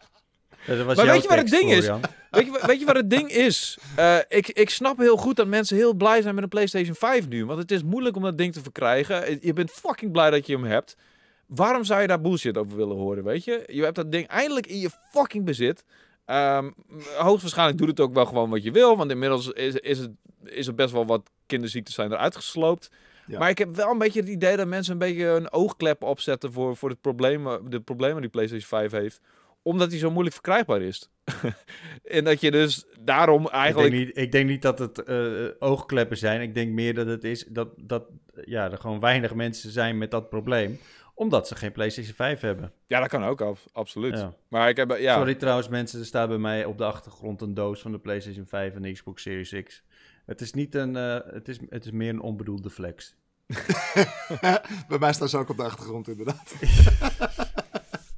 dat was Maar weet je wat het ding is? Weet je, weet je wat het ding is? Eh, ik, ik snap heel goed dat mensen heel blij zijn met een PlayStation 5 nu. Want het is moeilijk om dat ding te verkrijgen. Eh, Je bent fucking blij dat je hem hebt. Waarom zou je daar bullshit over willen horen, weet je? Je hebt dat ding eindelijk in je fucking bezit. Ehm, hoogstwaarschijnlijk doet het ook wel gewoon wat je wil. Want inmiddels is, is, het, is er best wel wat kinderziektes zijn eruit gesloopt. Ja. Maar ik heb wel een beetje het idee dat mensen een beetje een oogklep opzetten voor, voor het probleem, de problemen die PlayStation 5 heeft. Omdat die zo moeilijk verkrijgbaar is. en dat je dus daarom eigenlijk... Ik denk, niet, ik denk niet dat het eh, oogkleppen zijn. Ik denk meer dat het is dat, dat ja, er gewoon weinig mensen zijn met dat probleem. Omdat ze geen PlayStation 5 hebben. Ja, dat kan ook, ab- absoluut. Ja. Maar ik heb... Ja, Sorry trouwens mensen, er staat bij mij op de achtergrond een doos van de PlayStation 5 en de Xbox Series X. Het is, niet een, eh, het is, het is meer een onbedoelde flex. Bij mij staan ze ook op de achtergrond, inderdaad.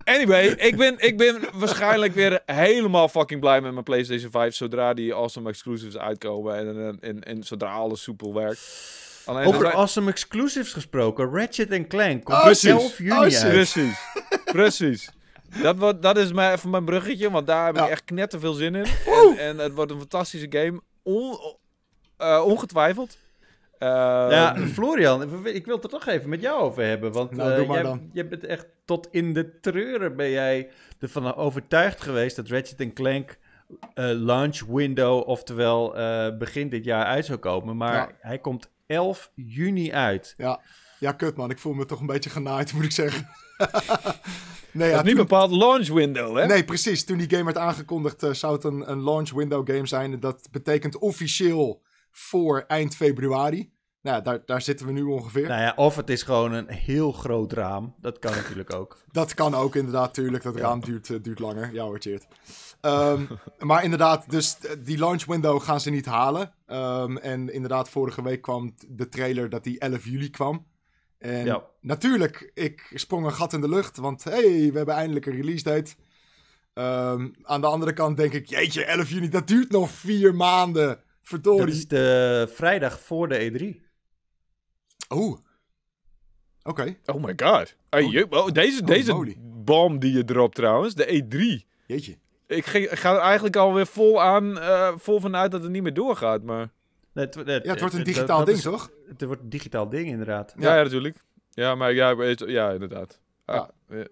Anyway, ik ben, ik ben waarschijnlijk weer helemaal fucking blij met mijn PlayStation 5 zodra die awesome exclusives uitkomen en, en, en, en zodra alles soepel werkt. Alleen er Over zijn- awesome exclusives gesproken, Ratchet Clank komt Oh, op precies. 11 juni Oh, uit. Precies, precies. Dat, wordt, dat is mijn, even mijn bruggetje, want daar heb ik Ja. echt knetter veel zin in. En, en het wordt een fantastische game, on, eh, ongetwijfeld. Eh, Ja, Florian, ik wil het er toch even met jou over hebben. Want Nou, eh, jij, bent echt tot in de treuren ben jij ervan overtuigd geweest dat Ratchet Clank eh, launch window, oftewel eh, begin dit jaar uit zou komen. Maar Ja. hij komt 11 juni uit. Ja. ja, kut man. Ik voel me toch een beetje genaaid, moet ik zeggen. nee, dat ja, is niet toen- bepaald launch window, hè? Nee, precies. Toen die game werd aangekondigd, zou het een, een launch window game zijn. En Dat betekent officieel voor eind februari. Nou, daar, daar zitten we nu ongeveer. Nou ja, of het is gewoon een heel groot raam. Dat kan natuurlijk ook. Dat kan ook inderdaad, tuurlijk. Dat Ja. raam duurt, eh, duurt langer. Ja hoor, cheert. Ehm, maar inderdaad, dus eh, die launch window gaan ze niet halen. Ehm, en inderdaad, vorige week kwam de trailer dat die 11 juli kwam. En Ja. natuurlijk, ik sprong een gat in de lucht. Want hey, we hebben eindelijk een release date. Ehm, aan de andere kant denk ik, jeetje, 11 juni, dat duurt nog vier maanden. Dat Verdorie. is de vrijdag voor de E E3. Oeh. Oké, Oh my god. Hey, Oh. oh, deze Oh, deze bom die je dropt trouwens, de E3. jeetje. Ik ga, ik ga er eigenlijk alweer vol aan, eh, vol vanuit dat het niet meer doorgaat, maar... Nee, het, Ja, het wordt een dat- digitaal dat ding, is- toch? Het wordt een digitaal ding, inderdaad. Ja, Ja. ja, natuurlijk. Ja, maar ja, weet- ja inderdaad. Ah, ja.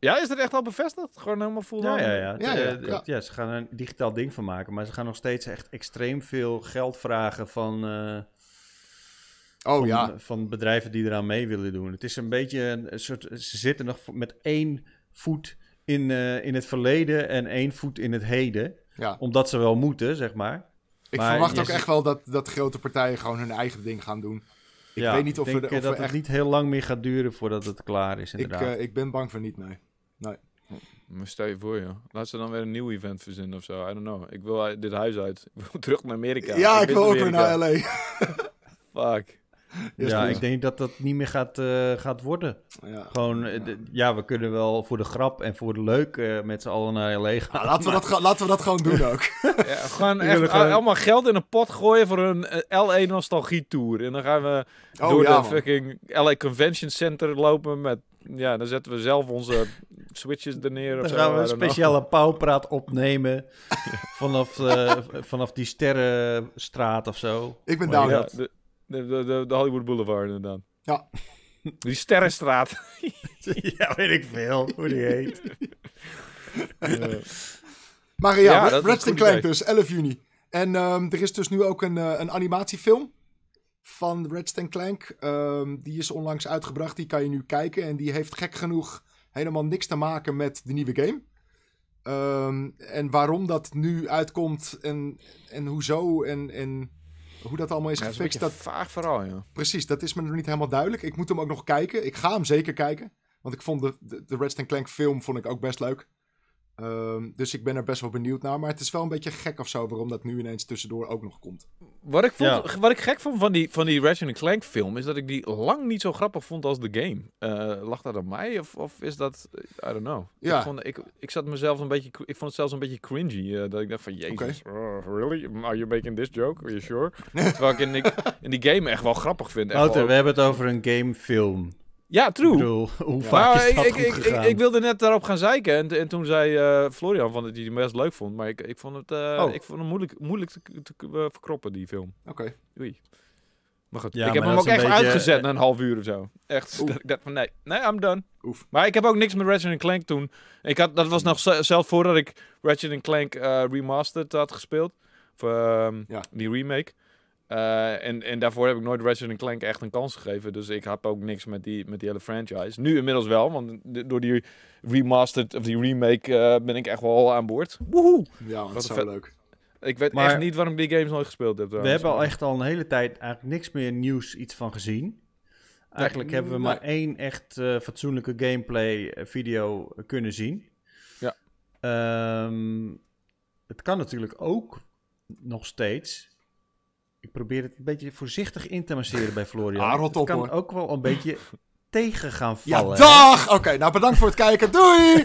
Ja, is dat echt al bevestigd? Gewoon helemaal full Ja, ja, ja. Ja, ja, Eh, ja. ja, ze gaan er een digitaal ding van maken, maar ze gaan nog steeds echt extreem veel geld vragen van, eh, Oh van, ja. van bedrijven die eraan mee willen doen. Het is een beetje een, soort, ze zitten nog met één voet in, eh, in het verleden en één voet in het heden, ja. omdat ze wel moeten, zeg maar. Ik Maar verwacht ook echt wel dat, dat grote partijen gewoon hun eigen ding gaan doen. Ik Ja, weet niet of ik denk we, of dat we het echt... niet heel lang meer gaat duren voordat het klaar is, Ik, inderdaad. eh, ik ben bang voor niet, nee. Maar stel je voor, joh. Laat ze dan weer een nieuw event verzinnen of zo. I don't know. Ik wil dit huis uit. Ik wil terug naar Amerika. Ja, ik wil ook weer naar LA. Fuck. Yes, ja, please. ik denk dat dat niet meer gaat, eh, gaat worden. Ja. Gewoon, eh, ja, we kunnen wel voor de grap en voor de leuk eh, met z'n allen naar LA gaan. Nou, laten, we dat, ga- laten we dat gewoon doen ook. Ja, gewoon echt gewoon- allemaal geld in een pot gooien voor een LA nostalgie tour. En dan gaan we Oh, door ja, de man. fucking LA Convention Center lopen met... Ja, dan zetten we zelf onze switches er neer of Dan zo. gaan we een speciale pauwpraat opnemen vanaf, eh, vanaf die sterrenstraat of zo. Ik ben down. Ja, de, de, de, Hollywood Boulevard inderdaad. Ja. Die Sterrenstraat. ja, weet ik veel hoe die heet. Maar ja, Ja, Red- dat is een Ratchet goed Clank dus, 11 juni. En ehm, er is dus nu ook een, eh, een animatiefilm van Ratchet Clank. Ehm, die is onlangs uitgebracht, die kan je nu kijken. En die heeft gek genoeg helemaal niks te maken met de nieuwe game. Ehm, en waarom dat nu uitkomt en, en hoezo en, en hoe dat allemaal is Ja, gefixt, dat, vaag verhaal, ja. Precies, dat is me nog niet helemaal duidelijk. Ik moet hem ook nog kijken. Ik ga hem zeker kijken. Want ik vond de, de, de Ratchet Clank film vond ik ook best leuk. Ehm, dus ik ben er best wel benieuwd naar. Maar het is wel een beetje gek of zo waarom dat nu ineens tussendoor ook nog komt. Wat ik, vond, Ja. wat ik gek vond van die, van die Ratchet Clank film, is dat ik die lang niet zo grappig vond als de game. Eh, lag dat aan mij of, of is dat, I don't know. Ja. Ik, vond, ik, ik zat mezelf een beetje, ik vond het zelfs een beetje cringy. eh, dat ik dacht van, jezus, oh, really? Are you making this joke? Are you sure? Terwijl ik in die, in die game echt wel grappig vind. Wouter, we hebben het over een gamefilm. Ja, true. Ik bedoel, hoe Ja. vaak Nou, is dat ik, goed ik, ik, gegaan? ik wilde net daarop gaan zeiken. En, en toen zei eh, Florian van dat hij het best leuk vond. Maar ik, ik vond het, eh, Oh. ik vond het moeilijk, moeilijk te, te eh, verkroppen, die film. Oké. Oei. Maar goed, Ja, ik heb hem ook echt beetje, uitgezet na een half uur of zo. Echt. Dat ik dacht van nee, nee, I'm done. Oef. Maar ik heb ook niks met Ratchet Clank toen. Ik had, dat was nog zelf voordat ik Ratchet Clank eh, Remastered had gespeeld. Of, ehm, Ja. Die remake. Eh, en, en daarvoor heb ik nooit Ratchet Clank echt een kans gegeven. Dus ik heb ook niks met die, met die hele franchise. Nu inmiddels wel, want de- door die remastered of die remake eh, ben ik echt wel aan boord. Woehoe! Ja, dat is zo leuk. Ik weet Maar- echt niet waarom ik die games nooit gespeeld heb. We hebben al echt al een hele tijd eigenlijk niks meer nieuws iets van gezien. Eigenlijk hebben we nee. maar één echt eh, fatsoenlijke gameplay video kunnen zien. Ja. Ehm, het kan natuurlijk ook nog steeds. Ik probeer het een beetje voorzichtig in te masseren bij Florian. Ah, rot het op, kan hoor. ook wel een beetje tegen gaan Ja, vallen. hè? dag! Oké, nou bedankt voor het kijken. Doei!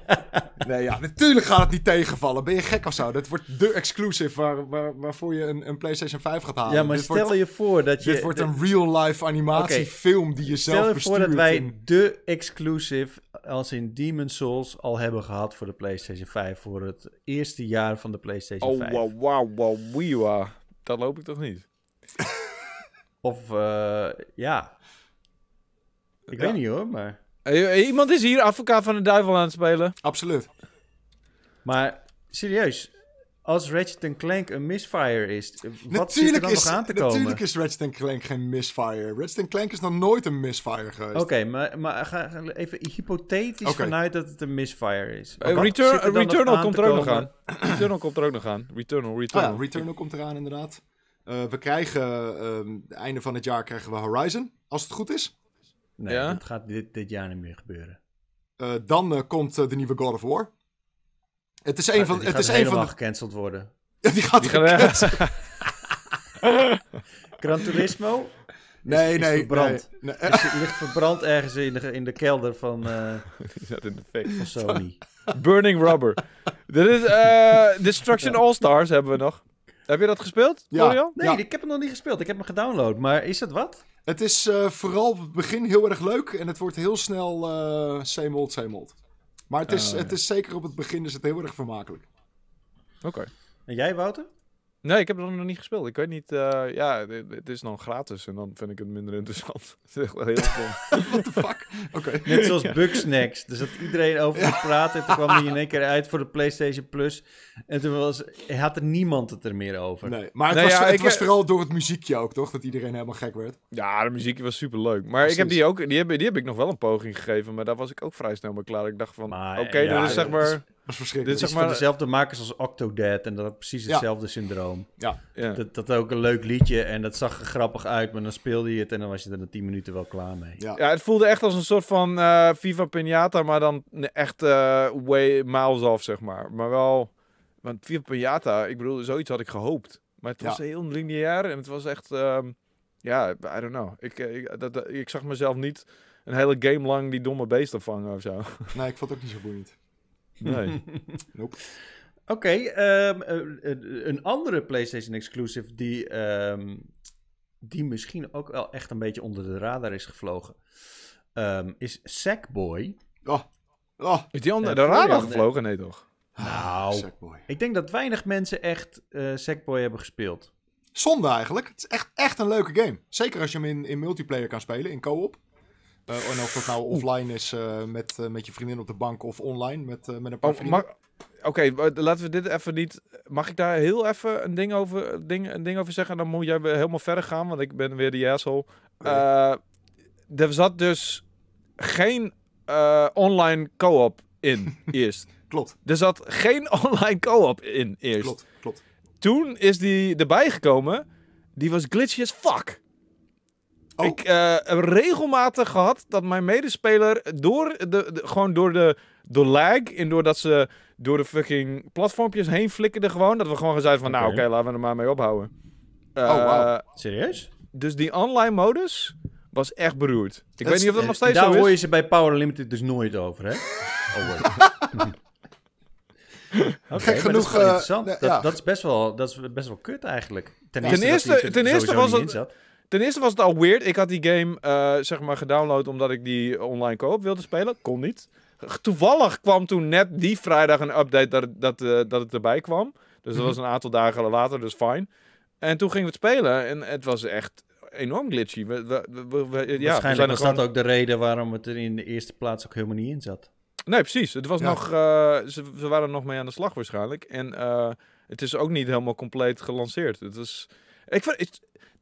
nee, ja, natuurlijk gaat het niet tegenvallen. Ben je gek of zo? Dit wordt de exclusive waar, waar, waarvoor je een, een PlayStation 5 gaat halen. Ja, maar dit stel wordt, je voor dat je... dit wordt een real-life animatiefilm die je zelf Stel je bestuurt. voor dat wij de exclusive als in Demon Souls al hebben gehad voor de PlayStation 5. Voor het eerste jaar van de PlayStation Oh, 5. wow, wow, wow, Dat loop ik toch niet? Of eh, ja. Ik Ja. weet niet hoor, maar... Eh, iemand is hier advocaat van de duivel aan het spelen. Absoluut. Maar serieus, als Ratchet Clank een misfire is, wat zit er dan is, nog aan te komen? natuurlijk is Ratchet Clank geen misfire. Ratchet Clank is nog nooit een misfire geweest. Oké, maar, maar ga even hypothetisch vanuit dat het een misfire is. Eh, Return, er Returnal komt er ook nog aan. Returnal komt er ook nog aan. Returnal, Returnal. ja, Returnal komt eraan inderdaad. Eh, we krijgen, ehm einde van het jaar krijgen we Horizon, als het goed is. Nee, Ja? dat gaat dit, dit jaar niet meer gebeuren. Eh, dan eh, komt eh, de nieuwe God of War. Het is een van, het gaat is een van helemaal de... gecanceld worden. Die gaat Die gaan gekend. Gran Turismo Nee, is nee, verbrand. nee. nee. is, ligt verbrand ergens in de, in de kelder van, eh, Die zat in de fik. van Sony. Burning Rubber. Dit is eh, Destruction All-Stars hebben we nog. Heb je dat gespeeld, Ja. Florian? Nee, Ja. ik heb hem nog niet gespeeld. Ik heb hem gedownload. Maar is dat wat? Het is eh, vooral op het begin heel erg leuk en het wordt heel snel eh same old, same old. Maar het is, ja. het is zeker op het begin is het heel erg vermakelijk. Oké. En jij, Wouter? Nee, ik heb het nog niet gespeeld. Ik weet niet. eh, ja, het, het is dan gratis en dan vind ik het minder interessant. Het is echt heel stom. What the fuck? Oké. Net zoals Bugsnax. Dus dat iedereen over te praten. En toen kwam hij in één keer uit voor de PlayStation Plus. En toen was, had er niemand het er meer over. Nee, maar het, Nee, was, ja, het ik, was eh, vooral door het muziekje ook, toch? Dat iedereen helemaal gek werd. Ja, de muziek was super leuk. Maar ik heb die ook. Die heb, die heb ik nog wel een poging gegeven. Maar daar was ik ook vrij snel mee klaar. Ik dacht van. Oké, ja, dit is zeg het maar. Is- Dat is verschrikkelijk. Dit Het zeg is van maar- dezelfde makers als Octodad. En dat had precies Ja. hetzelfde syndroom. ja. ja. Dat, dat ook een leuk liedje. En dat zag er grappig uit. Maar dan speelde je het. En dan was je er na 10 minuten wel klaar mee. Ja. Ja, het voelde echt als een soort van eh Viva Pinata, maar dan echt eh, way miles off, zeg maar. Maar wel, want Viva Pinata, ik bedoel, zoiets had ik gehoopt. Maar het was Ja. heel lineair en het was echt, ehm, ja, I don't know. Ik, eh, ik, dat, dat- ik zag mezelf niet een hele game lang die domme beesten vangen of zo. Nee, ik vond het ook niet zo boeiend. Nee. Nope. Oké, ehm, eh, eh, een andere PlayStation exclusive die, ehm, die misschien ook wel echt een beetje onder de radar is gevlogen, ehm, is Sackboy. Oh, oh. Is die onder Ja, de radar gevlogen? Nee, toch? Nou, Sackboy. ik denk dat weinig mensen echt eh Sackboy hebben gespeeld. Zonde eigenlijk. Het is echt, echt een leuke game. Zeker als je hem in, in multiplayer kan spelen, in co-op. Eh, en of dat nou offline is eh, met, eh, met je vriendin op de bank of online met, met een paar Oh, vrienden. Oké, laten we dit even niet... Mag ik daar heel even een ding over, ding, een ding over zeggen? Dan moet jij weer helemaal verder gaan, want ik ben weer die asshole. Er zat dus geen online co-op in eerst. Klopt, Er zat geen online co-op in eerst. klopt, klopt. Toen is die erbij gekomen. Die was glitchy as fuck. Oh. Ik eh, heb regelmatig gehad dat mijn medespeler door de, de- gewoon door de, de lag en doordat ze door de fucking platformpjes heen flikkerden gewoon, dat we gewoon zeiden van nou Oké. laten we er maar mee ophouden. Oh, wauw. Eh, Serieus? Dus die online modus was echt beroerd. Ik Dat weet niet of dat nog steeds Daar zo hoor is. je ze bij Power Limited dus nooit over, hè? Oh. Oké, Gek maar dat is genoeg, eh, ja, dat, ja. dat, is best wel, dat is best wel kut eigenlijk. Ten eerste, Ten eerste- er ten eerste was het-. Ten eerste was het al weird. Ik had die game eh, zeg maar gedownload omdat ik die online co-op wilde spelen. Kon niet. Toevallig kwam toen net die vrijdag een update dat het, dat, eh, dat het erbij kwam. Dus dat Mhm. was een aantal dagen later, dus fijn. En toen gingen we het spelen en het was echt enorm glitchy. We, we, we- we- we- ja, zijn Waarschijnlijk was gewoon... dat ook de reden waarom het er in de eerste plaats ook helemaal niet in zat. Nee, precies. Het was Ja. nog, eh, ze, ze waren er nog mee aan de slag waarschijnlijk. En het is ook niet helemaal compleet gelanceerd. Het is, ik vind, het-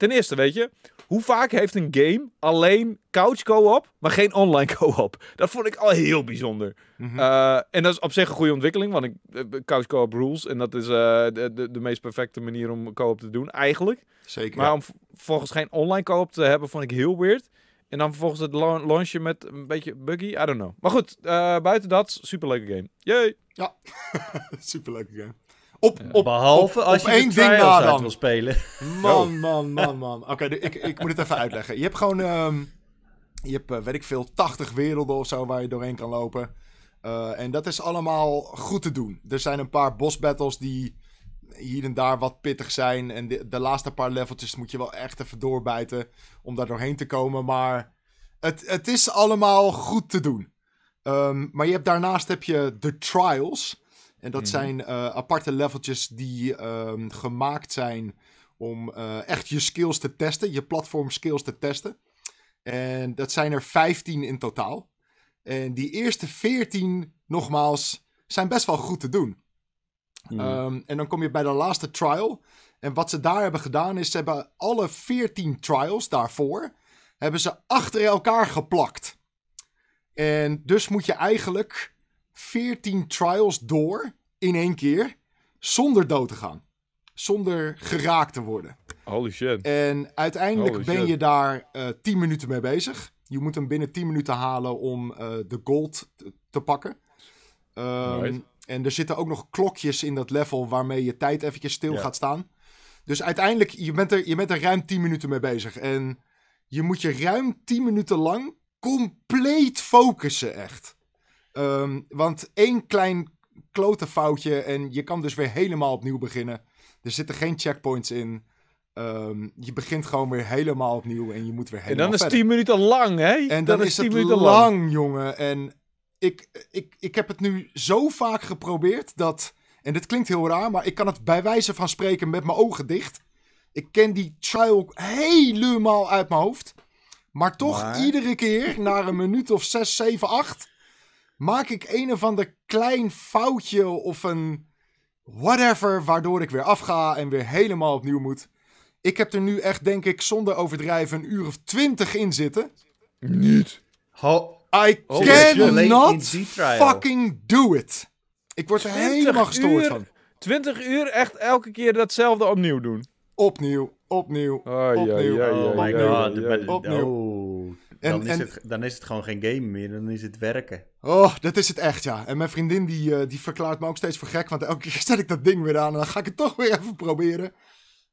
ten eerste, weet je, hoe vaak heeft een game alleen couch co-op, maar geen online co-op? Dat vond ik al heel bijzonder. Mhm. Eh, en dat is op zich een goede ontwikkeling, want ik, eh, couch co-op rules. En dat is eh, de, de, de meest perfecte manier om co-op te doen, eigenlijk. Zeker. Maar om v- vervolgens geen online co-op te hebben, vond ik heel weird. En dan vervolgens het la- launchen met een beetje buggy. I don't know. Maar goed, buiten dat, superleuke game. Yay! Superleuke game. Op, op, Behalve op- als op je één ding na dan. wil spelen. Man, man, man, man. Oké, ik, ik moet het even uitleggen. Je hebt gewoon, ehm, je hebt, eh, weet ik veel, 80 werelden of zo waar je doorheen kan lopen. Eh, en dat is allemaal goed te doen. Er zijn een paar boss battles die hier en daar wat pittig zijn. En de, de laatste paar leveltjes moet je wel echt even doorbijten om daar doorheen te komen. Maar het, het is allemaal goed te doen. Ehm, maar je hebt, daarnaast heb je de trials. En dat Mhm. zijn eh, aparte leveltjes die ehm, gemaakt zijn om eh, echt je skills te testen, je platform skills te testen. En dat zijn er 15 in totaal. En die eerste 14, nogmaals, zijn best wel goed te doen. Hmm. Ehm, en dan kom je bij de laatste trial. En wat ze daar hebben gedaan is, ze hebben alle 14 trials daarvoor, hebben ze achter elkaar geplakt. En dus moet je eigenlijk 14 trials door in één keer, zonder dood te gaan. Zonder geraakt te worden. Holy shit. En uiteindelijk Holy ben shit. je daar eh 10 minuten mee bezig. Je moet hem binnen 10 minuten halen om eh, de gold te, pakken. Ehm, Right. En er zitten ook nog klokjes in dat level waarmee je tijd eventjes stil gaat staan. Dus uiteindelijk, je bent, er, je bent er ruim 10 minuten mee bezig. En je moet je ruim 10 minuten lang compleet focussen, echt. Ehm, want één klein klote foutje en je kan dus weer helemaal opnieuw beginnen. Er zitten geen checkpoints in. Ehm, je begint gewoon weer helemaal opnieuw en je moet weer En helemaal dan is verder. 10 minuten lang, hè? En dan is 10 het minuten lang, jongen. En ik, ik, ik heb het nu zo vaak geprobeerd dat... En dit klinkt heel raar, maar ik kan het bij wijze van spreken met mijn ogen dicht. Ik ken die trial helemaal uit mijn hoofd. Maar toch, Maar? iedere keer, na een minuut of 6, 7, 8... maak ik een of ander klein foutje of een whatever... waardoor ik weer afga en weer helemaal opnieuw moet. Ik heb er nu echt, denk ik, zonder overdrijven... een uur of twintig in zitten... Niet. Ho- I in cannot fucking do it. Ik word er 20 helemaal gestoord uur? van. 20 uur echt elke keer datzelfde opnieuw doen. Opnieuw, opnieuw, opnieuw. oh my god. Opnieuw. En- Dan, is en- het, dan is het gewoon geen game meer, dan is het werken. Oh, dat is het echt, ja. En mijn vriendin die, eh, die verklaart me ook steeds voor gek. Want elke keer zet ik dat ding weer aan en dan ga ik het toch weer even proberen.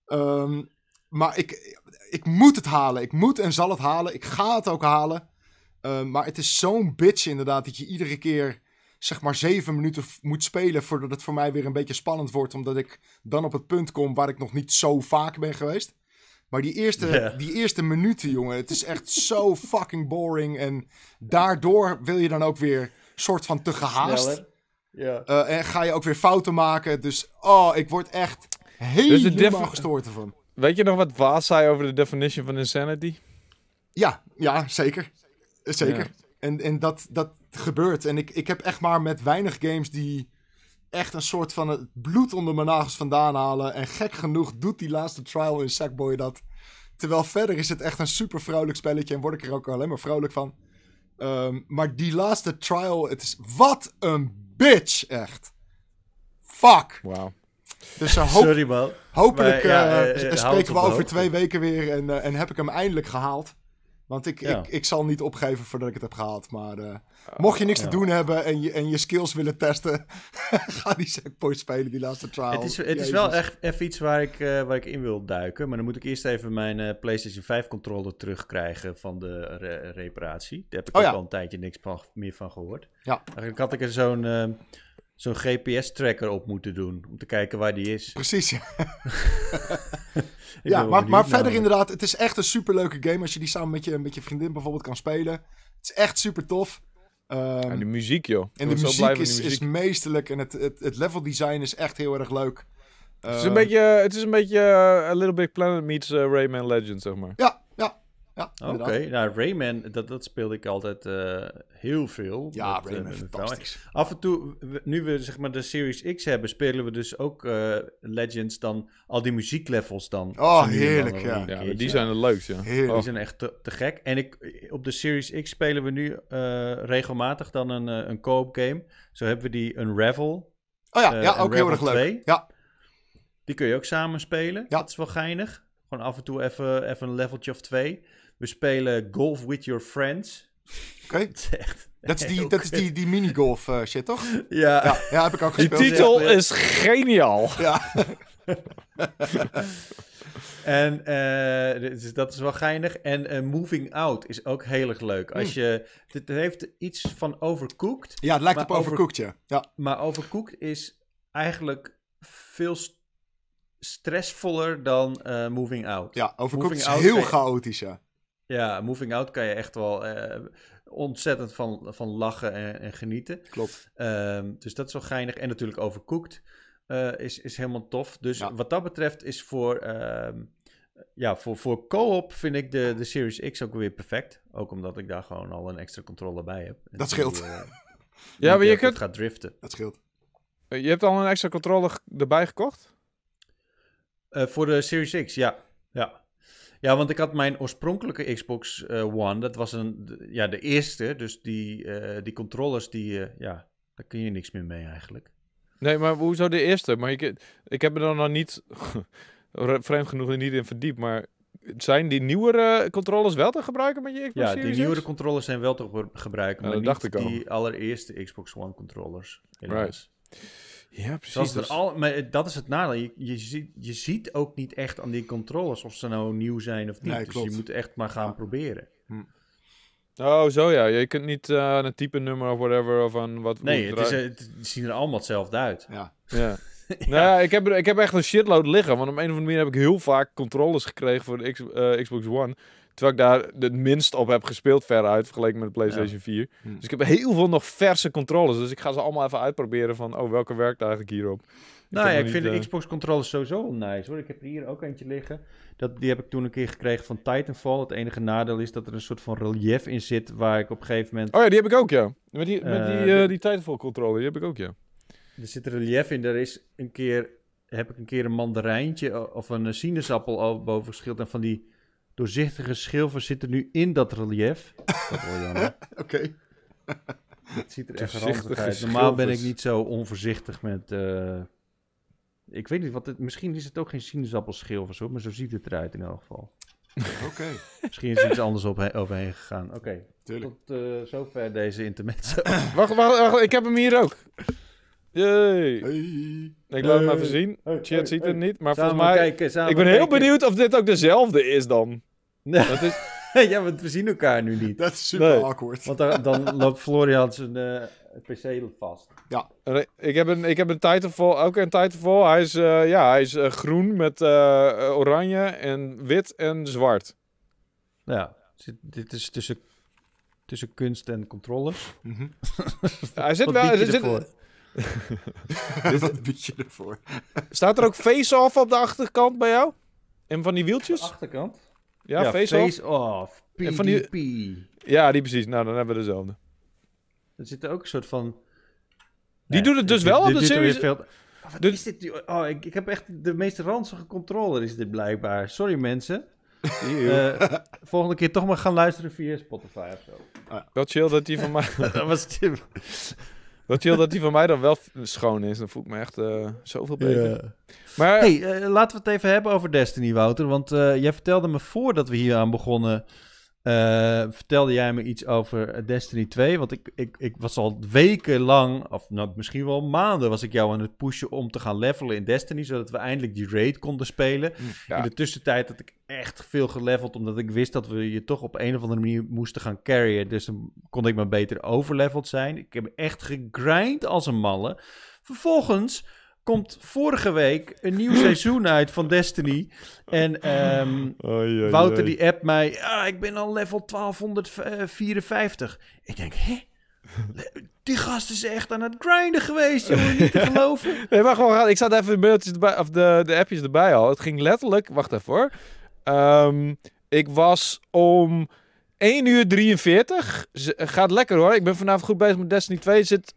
Ehm, maar ik, ik moet het halen. Ik moet en zal het halen. Ik ga het ook halen. Uh, maar het is zo'n bitch inderdaad dat je iedere keer zeg maar zeven minuten moet spelen voordat het voor mij weer een beetje spannend wordt. Omdat ik dan op het punt kom waar ik nog niet zo vaak ben geweest. Maar die eerste, yeah. die eerste minuten, jongen, het is echt zo fucking boring. En daardoor wil je dan ook weer soort van te gehaast. Ja. Uh, en ga je ook weer fouten maken. Dus, oh, ik word echt helemaal dus gestoord ervan. Weet je nog wat Waas zei over de definition van insanity? Ja, ja, zeker. Zeker. Ja. En, en dat, dat gebeurt. En ik, ik heb echt maar met weinig games die echt een soort van het bloed onder mijn nagels vandaan halen. En gek genoeg doet die laatste trial in Sackboy dat. Terwijl verder is het echt een super vrolijk spelletje en word ik er ook alleen maar vrolijk van. Um, maar die laatste trial, het is... Wat een bitch, echt. Fuck. Wauw. Dus uh, hoop, Sorry man. hopelijk Maar, ja, uh, eh, eh, spreken we over hoogte. twee weken weer en, uh, en heb ik hem eindelijk gehaald. Want ik, Ja. ik, ik zal niet opgeven voordat ik het heb gehaald. Maar uh, mocht je niks ja. te doen hebben en je, en je skills willen testen, ga die Sackboy spelen, die laatste trial. Het is, het is wel echt even iets waar ik, eh, waar ik in wil duiken. Maar dan moet ik eerst even mijn eh, PlayStation 5 controller terugkrijgen van de re- reparatie. Daar heb ik Oh ook ja. al een tijdje niks van, meer van gehoord. Ja. Eigenlijk had ik er zo'n eh, zo'n GPS-tracker op moeten doen. Om te kijken waar die is. Precies, ja. Maar, maar verder inderdaad, het is echt een superleuke game als je die samen met je, met je vriendin bijvoorbeeld kan spelen. Het is echt super tof. Ehm, En de muziek, joh. En de muziek, blij van is, die is meesterlijk en het, het, het level design is echt heel erg leuk. Het is Ehm, een beetje, het is een beetje eh, A Little Big Planet meets eh, Rayman Legends, zeg maar. Ja, ja. Oké, nou Rayman, dat, dat speelde ik altijd eh, heel veel. Ja, met, eh, Rayman, fantastisch. Af en toe, nu we zeg maar de Series X hebben, spelen we dus ook eh, Legends dan, al die muzieklevels dan. Oh, dan heerlijk, ja. Ja, die zijn het leukst, ja. Heerlijk. Die zijn echt te, te gek. En ik, op de Series X spelen we nu eh, regelmatig dan een, een co-op game. Zo hebben we die Unravel. Oh ja, ja ook heel erg leuk. 2. Ja, Die kun je ook samen spelen. Ja. Dat is wel geinig. Gewoon af en toe even, even een leveltje of twee. We spelen Golf with Your Friends. oké. Dat is echt Dat is die, dat is kut. die, die minigolf eh, shit, toch? Ja. Ja, ja, heb ik ook Die gespeeld. titel Ja. is geniaal. Ja, En eh, dus dat is wel geinig. En eh, Moving Out is ook heel erg leuk. Als Hmm. je, het heeft iets van Overcooked. ja het lijkt op Overcooked, ja. ja. Maar Overcooked is eigenlijk veel st- stressvoller dan eh, Moving Out. Ja, Overcooked Moving is Out heel chaotisch, ja. Ja, Moving Out kan je echt wel eh, ontzettend van, van lachen en, en genieten. Klopt. Ehm, dus dat is wel geinig. En natuurlijk Overcooked eh, is, is helemaal tof. Dus Ja. wat dat betreft is voor, ehm, ja, voor, voor co-op vind ik de, de Series X ook weer perfect. Ook omdat ik daar gewoon al een extra controller bij heb. En Dat die, scheelt. eh, Ja, maar je kunt... gaat driften. Dat scheelt. Je hebt al een extra controller g- erbij gekocht? Eh, voor de Series X, ja. Ja. Want ik had mijn oorspronkelijke Xbox eh, One. Dat was een, de- ja, de eerste. Dus die, eh, die controllers, die, eh, ja, daar kun je niks meer mee eigenlijk. Nee, maar hoezo de eerste? Maar kunt- ik heb me er nog niet, vreemd genoeg, niet in verdiept. Maar zijn die nieuwere controllers wel te gebruiken met je Xbox Ja, die nieuwere controllers zijn wel te ge- gebruiken, Ja, maar dat dacht ik al. die allereerste Xbox One controllers. Helaas. Ja, precies. Zoals er dus- al, maar dat is het nadeel. Je, je, ziet, je ziet ook niet echt aan die controllers of ze nou nieuw zijn of niet. Nee, dus je moet echt maar gaan Ja. proberen. Oh, zo ja. Je kunt niet eh, aan een type nummer of whatever of aan wat... Nee, het, is, eh, het, zien er allemaal hetzelfde uit. Ja. Ja. Nou ja, ik heb, ik heb echt een shitload liggen. Want op een of andere manier heb ik heel vaak controllers gekregen voor de X, eh, Xbox One. Terwijl ik daar het minst op heb gespeeld veruit, vergeleken met de PlayStation 4. Hm. Dus ik heb heel veel nog verse controllers. Dus ik ga ze allemaal even uitproberen van, oh, welke werkt eigenlijk hierop? Nou ja, ik vind de eh, Xbox controllers sowieso wel nice hoor. Ik heb er hier ook eentje liggen. Dat, die heb ik toen een keer gekregen van Titanfall. Het enige nadeel is dat er een soort van relief in zit waar ik op een gegeven moment... Oh ja, die heb ik ook, ja. Met die, met die, de- die Titanfall controller, die heb ik ook, ja. Er zit een relief in. Er is een keer, heb ik een keer een mandarijntje of een sinaasappel boven geschild. En van die doorzichtige schilfers zitten nu in dat relief. Dat is wel jammer. Oké. Het ziet er echt ranzig uit. Normaal ben ik niet zo onvoorzichtig met... eh, ik weet niet, wat het, misschien is het ook geen sinaasappelschilfers hoor, maar zo ziet het eruit in elk geval. Oké. Misschien is er iets anders op, overheen gegaan. Oké, Tuurlijk. tot eh, zover deze intermezzo. Wacht, wacht, wacht, ik heb hem hier ook. Yay. Hey. Ik laat hem even zien. Hey, Chat hey, ziet hey. het niet, maar Samen volgens mij... kijken, Ik ben heel kijken. benieuwd of dit ook dezelfde is dan. Ja, Dat is... ja, want we zien elkaar nu niet. Dat is super Nee. awkward. Want dan, dan loopt Florian zijn eh, PC vast. Ik heb een, ik heb een Titanfall, ook een Titanfall. Hij is, eh, ja, hij is eh, groen met oranje en wit en zwart. Ja, zit- dit is tussen, tussen kunst en controllers. Hij zit Wat wel... bied je er zit- ervoor? Wat bied je ervoor? staat er ook face-off op de achterkant bij jou? En van die De wieltjes? achterkant? Ja, face-off? face-off. En van die- PDP. Ja, die precies. Nou, dan hebben we dezelfde. Er zit ook een soort van... Die doet het dus wel op de series- veel- Oh, wat Dit- is dit? Oh, ik, ik heb echt de meest ranzige controller is dit blijkbaar. Sorry mensen. Eh, volgende keer toch maar gaan luisteren via Spotify of zo. Wel chill dat die van mij... Dat was Wel chill dat die van mij dan wel schoon is. Dan voel ik me echt eh, zoveel beter. Ja. Maar Hey, eh, laten we het even hebben over Destiny, Wouter. Want eh, jij vertelde me voordat we hier aan begonnen. Eh, vertelde jij me iets over eh, Destiny 2? Want ik, ik, ik was al wekenlang, of nou, misschien wel maanden, was ik jou aan het pushen om te gaan levelen in Destiny. Zodat we eindelijk die raid konden spelen. Ja. In de tussentijd had ik echt veel geleveld, omdat ik wist dat we je toch op een of andere manier moesten gaan carryen. Dus dan kon ik maar beter overleveld zijn. Ik heb echt gegrind als een malle. Vervolgens komt vorige week een nieuw seizoen uit van Destiny. En ehm, Wouter die appt mij, ja, ik ben al level 1254. Ik denk, hè? Die gast is echt aan het grinden geweest, jongen, niet te geloven. Nee, maar gewoon. Ik zat even de mailtjes erbij, of de, de appjes erbij al. Het ging letterlijk, wacht even hoor. Ehm, ik was om 1 uur 43. Z- gaat lekker hoor. Ik ben vanavond goed bezig met Destiny 2. Zit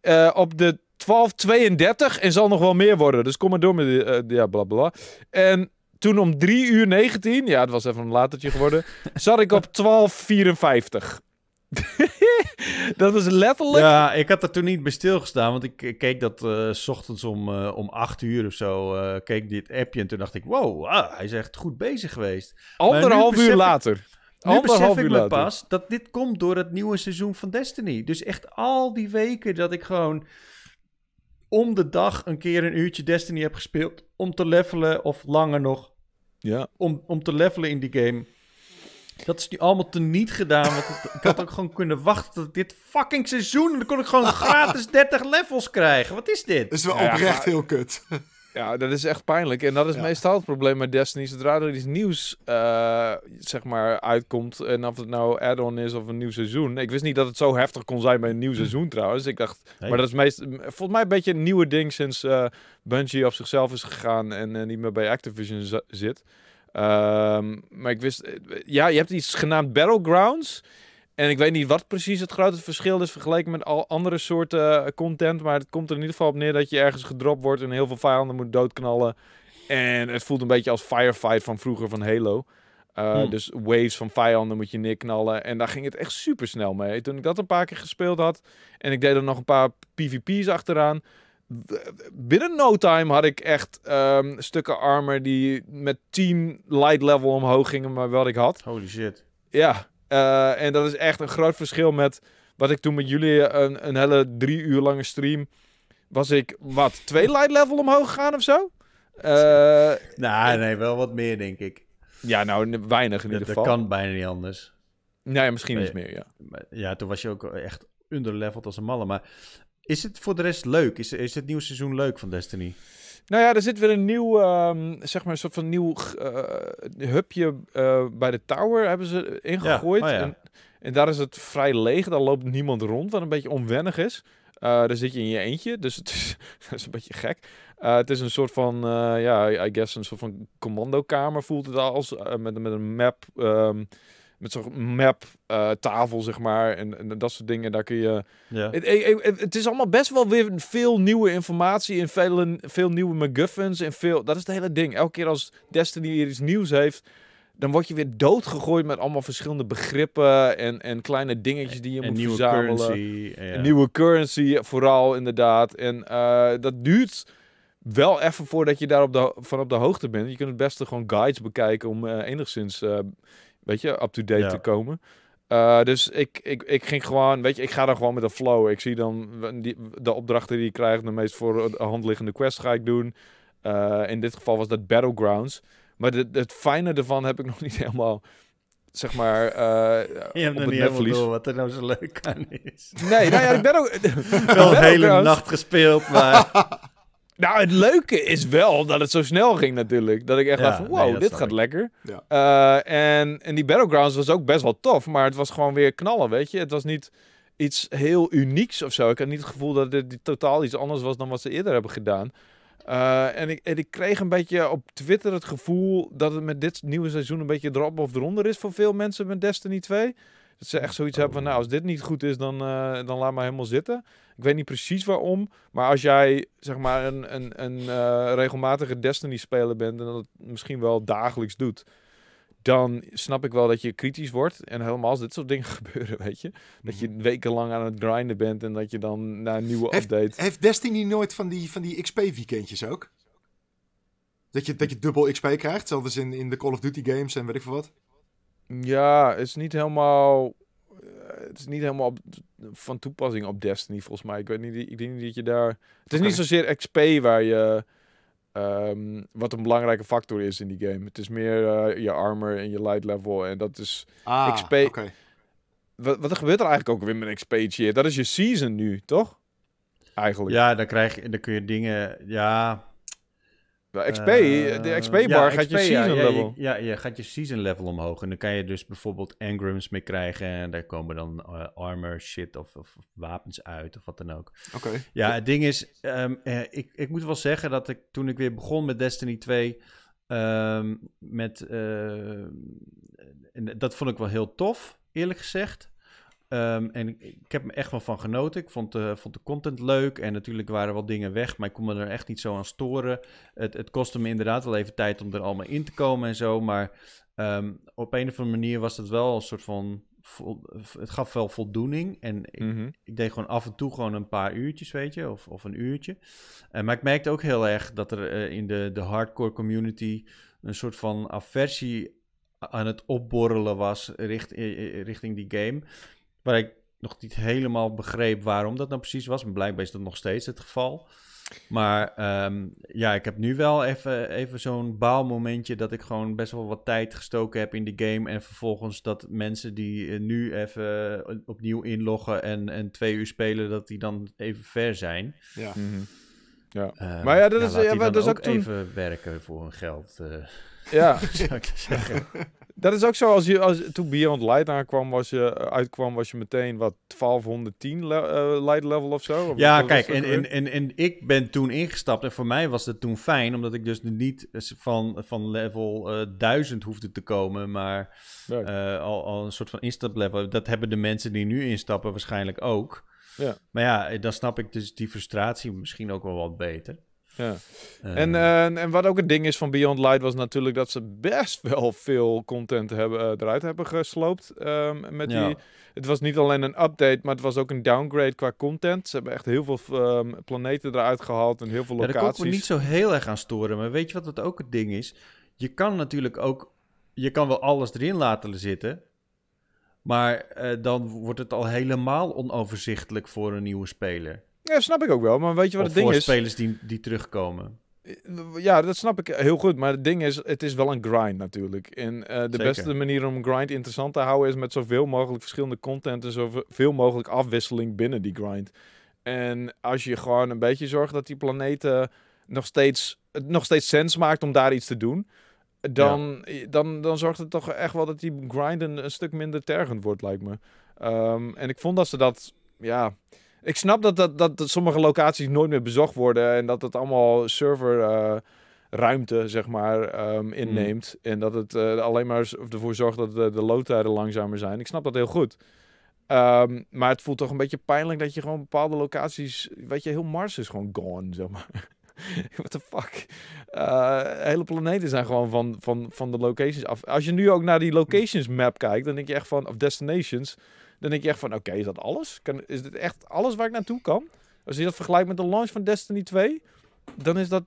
eh, op de 12.32 en zal nog wel meer worden. Dus kom maar door met die, eh, ja, bla bla. En toen om 3 uur 19, ja, het was even een latertje geworden, zat ik op 12.54. dat is letterlijk. Ja, ik had er toen niet bij stilgestaan, want ik, keek dat eh, s ochtends om, eh, om 8 uur of zo, keek dit appje en toen dacht ik, wow, ah, hij is echt goed bezig geweest. anderhalf uur later. Nu besef ik uur me later. pas dat dit komt door het nieuwe seizoen van Destiny. Dus echt al die weken dat ik gewoon om de dag een keer een uurtje Destiny heb gespeeld om te levelen of langer nog Ja. om, om te levelen in die game. Dat is nu allemaal teniet gedaan. Want het- ik had ook gewoon kunnen wachten tot dit fucking seizoen. En dan kon ik gewoon gratis 30 levels krijgen. Wat is dit? Dat is wel Ja, oprecht maar- heel kut. Ja, dat is echt pijnlijk. En dat is Ja. meestal het probleem met Destiny. Zodra er iets nieuws eh, zeg maar, uitkomt, en of het nou add-on is of een nieuw seizoen. Ik wist niet dat het zo heftig kon zijn bij een nieuw seizoen trouwens. Ik dacht, maar dat is meest, volgens mij een beetje een nieuwe ding sinds eh Bungie op zichzelf is gegaan en eh, niet meer bij Activision zit. Ehm, maar ik wist, ja, je hebt iets genaamd Battlegrounds. En ik weet niet wat precies het grote verschil is vergeleken met al andere soorten eh, content. Maar het komt er in ieder geval op neer dat je ergens gedropt wordt en heel veel vijanden moet doodknallen. En het voelt een beetje als Firefight van vroeger van Halo. Uh, Hmm. Dus waves van vijanden moet je neerknallen. En daar ging het echt super snel mee. Toen ik dat een paar keer gespeeld had. En ik deed er nog een paar PvP's achteraan. Binnen no time had ik echt ehm, stukken armor die met 10 light level omhoog gingen. Maar wat ik had. Holy shit. Ja, eh, en dat is echt een groot verschil met wat ik toen met jullie een, een hele drie uur lange stream. Was ik wat, twee light level omhoog gegaan of zo? Eh, Nou, nee, wel wat meer, denk ik. ja, nou, weinig in Dat, ieder dat geval. kan bijna niet anders. Nee, misschien iets meer, ja. Maar Ja, toen was je ook echt underleveld als een malle. Maar is het voor de rest leuk? Is, is het nieuwe seizoen leuk van Destiny? Nou ja, er zit weer een nieuw, ehm, zeg maar, een soort van nieuw eh, hubje eh, bij de tower hebben ze ingegooid. Ja, oh ja. en, en daar is het vrij leeg. Daar loopt niemand rond, wat een beetje onwennig is. Eh daar zit je in je eentje, dus het is, dat is een beetje gek. Het is een soort van, ja, I guess een soort van commandokamer voelt het als. met, met een map, ehm, met zo'n map eh, tafel, zeg maar. En, en dat soort dingen, daar kun je... Ja. Het, het, het- het is allemaal best wel weer veel nieuwe informatie en veel, veel nieuwe MacGuffins en veel... Dat is het hele ding. Elke keer als Destiny iets nieuws heeft, dan word je weer doodgegooid met allemaal verschillende begrippen en, en kleine dingetjes die je moet nieuwe verzamelen. currency. ja. Nieuwe currency vooral, inderdaad. En eh, dat duurt wel even voordat je daar op de, van op de hoogte bent. Je kunt het beste gewoon guides bekijken om eh, enigszins, weet je, up-to-date Ja. te komen. Eh, dus ik, ik, ik ging gewoon, weet je, ik ga dan gewoon met een flow. Ik zie dan die, de opdrachten die ik krijg, de meest voor de hand liggende quest ga ik doen. Eh, in dit geval was dat Battlegrounds. Maar de, het fijne ervan heb ik nog niet helemaal, zeg maar, eh, Je hebt nog niet helemaal door wat er nou zo leuk aan is. Nee, nou ja, ik ben ook... Wel een hele nacht gespeeld, maar... Nou, het leuke is wel dat het zo snel ging natuurlijk. Dat ik echt Ja, dacht van, wow, dit gaat ik. lekker. Ja. Eh, en, en die Battlegrounds was ook best wel tof, maar het was gewoon weer knallen, weet je. Het was niet iets heel unieks of zo. Ik had niet het gevoel dat dit, dit totaal iets anders was dan wat ze eerder hebben gedaan. Eh, en, ik, en ik kreeg een beetje op Twitter het gevoel dat het met dit nieuwe seizoen een beetje erop of eronder is voor veel mensen met Destiny 2. Dat ze echt zoiets hebben van, nou, als dit niet goed is, dan, eh, dan laat maar helemaal zitten. Ik weet niet precies waarom, maar als jij zeg maar een, een, een eh, regelmatige Destiny-speler bent en dat misschien wel dagelijks doet, dan snap ik wel dat je kritisch wordt. En helemaal als dit soort dingen gebeuren, weet je. Dat je wekenlang aan het grinden bent en dat je dan naar een nieuwe Heeft, update... heeft Destiny nooit van die, van die XP-weekendjes ook? Dat je, dat je dubbel XP krijgt, zelfs in, in de Call of Duty games en weet ik veel wat. Ja, het is niet helemaal... eh, Het is niet helemaal van toepassing op Destiny, volgens mij. Ik weet niet, ik denk niet dat je daar... Het is niet zozeer XP waar je... ehm, wat een belangrijke factor is in die game. Het is meer eh, je armor en je light level. En dat is... Ah, XP. oké. Wat, wat er gebeurt er eigenlijk ook weer met XP shit? Dat is je season nu, toch? Eigenlijk. Ja, dan, krijg je, dan kun je dingen... Ja, Ja, XP, eh, de XP-bar ja, gaat je XP, season ja, level. Je, ja, je gaat je season level omhoog. En dan kan je dus bijvoorbeeld engrams mee krijgen. En daar komen dan eh, armor shit of, of wapens uit of wat dan ook. Oké. Ja, het ding is, ehm, eh, ik, ik moet wel zeggen dat ik toen ik weer begon met Destiny 2, ehm, met, eh, en dat vond ik wel heel tof, eerlijk gezegd. Ehm, en ik, ik heb me echt wel van genoten. Ik vond, de vond de content leuk en natuurlijk waren wel dingen weg, maar ik kon me er echt niet zo aan storen. Het, het kostte me inderdaad wel even tijd om er allemaal in te komen en zo, maar ehm, op een of andere manier was het wel een soort van, het gaf wel voldoening en ik, Mhm. ik deed gewoon af en toe gewoon een paar uurtjes, weet je, of, of een uurtje. Eh, maar ik merkte ook heel erg dat er eh, in de, de hardcore community een soort van aversie aan het opborrelen was richt, eh, eh, richting die game. Waar ik nog niet helemaal begreep waarom dat nou precies was. Maar blijkbaar is dat nog steeds het geval. Maar ehm, ja, ik heb nu wel even, even zo'n baalmomentje dat ik gewoon best wel wat tijd gestoken heb in die game. En vervolgens dat mensen die eh, nu even eh, opnieuw inloggen en, en twee uur spelen, dat die dan even ver zijn. Ja. Mhm. Ja. Eh, Maar ja, dat nou, is- laat ja, die maar dan dat is ook ook toen- even werken voor hun geld, eh, Ja, zou ik zeggen. dat is ook zo. Als je, als, toen Beyond Light aankwam, was je, uitkwam, was je meteen wat 1210 le- eh, light level of zo? Of Ja, kijk, dat en, en, en, en ik ben toen ingestapt en voor mij was het toen fijn, omdat ik dus niet van, van level eh 1000 hoefde te komen, maar eh, al, al een soort van instaplevel. Dat hebben de mensen die nu instappen waarschijnlijk ook. Ja. Maar ja, dan snap ik dus die frustratie misschien ook wel wat beter. Ja. Eh, En, eh, en wat ook het ding is van Beyond Light was natuurlijk dat ze best wel veel content hebben, eh, eruit hebben gesloopt. ehm, met Ja. die, het was niet alleen een update, maar het was ook een downgrade qua content. Ze hebben echt heel veel ehm, planeten eruit gehaald en heel veel ja, daar kon ik locaties. me niet zo heel erg aan storen. Maar weet je wat het ook het ding is? Je kan natuurlijk ook... Je kan wel alles erin laten zitten. Maar dan wordt het al helemaal onoverzichtelijk voor een nieuwe speler. Ja, snap ik ook wel. Maar weet je wat of het ding voor is? spelers die, die terugkomen. Ja, dat snap ik heel goed. Maar het ding is, het is wel een grind natuurlijk. En eh, de Zeker. beste manier om een grind interessant te houden is met zoveel mogelijk verschillende content en zoveel mogelijk afwisseling binnen die grind. En als je gewoon een beetje zorgt dat die planeten nog steeds, het nog steeds sens maakt om daar iets te doen, dan, dan, dan zorgt het toch echt wel dat die grind een, een stuk minder tergend wordt, lijkt me. Ehm, en ik vond dat ze dat, ja, ik snap dat, dat, dat, dat sommige locaties nooit meer bezocht worden en dat het allemaal server eh, ruimte, zeg maar, ehm, inneemt. En dat het eh, alleen maar ervoor zorgt dat de, de loadtijden langzamer zijn. Ik snap dat heel goed. Ehm, maar het voelt toch een beetje pijnlijk dat je gewoon bepaalde locaties, weet je, heel Mars is gewoon gone, zeg maar. What the fuck? Eh, hele planeten zijn gewoon van, van, van de locations af. Als je nu ook naar die locations map kijkt, dan denk je echt van, of destinations, dan denk je echt van, oké, is dat alles? Kan, is dit echt alles waar ik naartoe kan? Als je dat vergelijkt met de launch van Destiny 2, dan is dat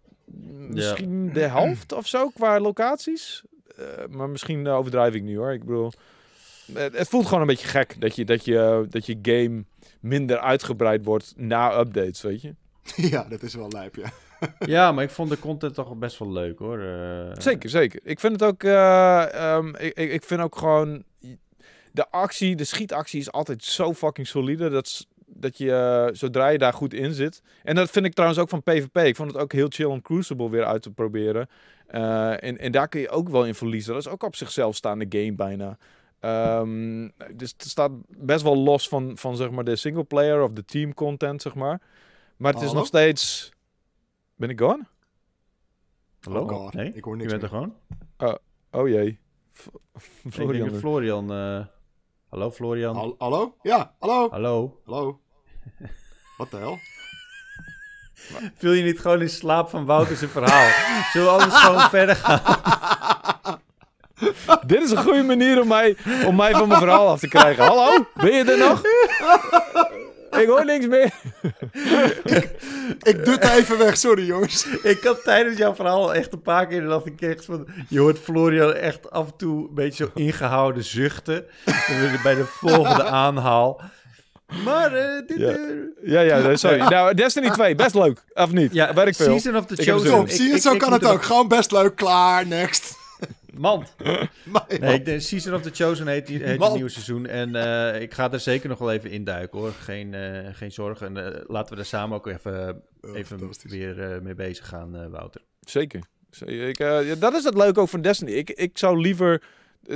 misschien de helft of zo qua locaties. Eh, maar misschien eh, overdrijf ik nu hoor. Ik bedoel, het, het voelt gewoon een beetje gek dat je, dat, je, dat je game minder uitgebreid wordt na updates, weet je. ja, dat is wel lijp, ja. Ja, maar ik vond de content toch best wel leuk hoor. Eh, Zeker, zeker. Ik vind het ook. eh, ehm, ik, ik ik vind ook gewoon. De actie, de schietactie is altijd zo fucking solide. Dat, dat je, eh, zodra je daar goed in zit. En dat vind ik trouwens ook van PvP. Ik vond het ook heel chill om Crucible weer uit te proberen. Eh, en, en daar kun je ook wel in verliezen. Dat is ook op zichzelf staande game bijna. Ehm, dus het staat best wel los van, van zeg maar de single player of de team content, zeg maar. Maar het is Hallo? nog steeds. Ben ik gone? Hallo? Oh God, nee? ik hoor Je niks bent er gewoon? Oh jee. F- Ik Florian. Florian... Hallo Florian? Hal- hallo? Ja, hallo? Hallo? Hallo? Wat de hel? Viel je niet gewoon in slaap van Wouter zijn verhaal? Zullen we anders gewoon verder gaan? Dit is een goede manier om mij, om mij van mijn verhaal af te krijgen. Hallo? Ben je er nog? Ik hoor niks meer. Ik dut even weg, sorry jongens. Ik had tijdens jouw verhaal echt een paar keer dat ik echt van... Je hoort Florian echt af en toe een beetje zo ingehouden zuchten. bij de volgende aanhaal. Maar eh, dit... Ja. eh, Ja, ja, sorry. Nou, Destiny 2, best leuk. Of niet? ja, weet ik veel. Season of the Ik Chosen. Top, zie je, zo kan het ook. Gewoon best leuk, klaar, next. Man. Maar, Nee, ik denk Season of the Chosen heet, die, heet het nieuwe seizoen. En eh, ik ga er zeker nog wel even induiken hoor. Geen, eh, geen zorgen. En eh, laten we er samen ook even, Oh, even weer eh, mee bezig gaan, eh, Wouter. Zeker. Ik, eh, ja, dat is het leuke ook van Destiny. Ik, ik zou liever...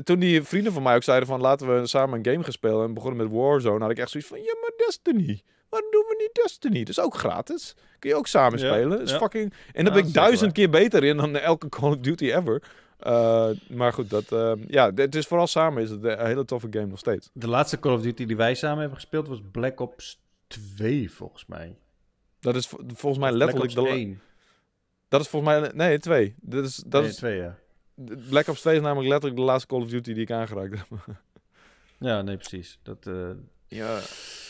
Toen die vrienden van mij ook zeiden van laten we samen een game gaan spelen en begonnen met Warzone, had ik echt zoiets van ja, maar Destiny. Waarom doen we niet Destiny? Dat is ook gratis. Kun je ook samen spelen. Is ja. fucking... En daar dat ben ik duizend keer beter in dan elke Call of Duty ever. Eh, maar goed, dat, eh, ja, het is vooral samen is het een hele toffe game nog steeds. De laatste Call of Duty die wij samen hebben gespeeld was Black Ops 2 volgens mij. Dat is vo- volgens mij letterlijk Black de... Ops la- 1. Dat is volgens mij... Nee, twee. Dat is, dat nee, is, 2 ja. Black Ops 2 is namelijk letterlijk de laatste Call of Duty die ik aangeraakt heb. Ja, nee, precies. Dat, eh, Ja.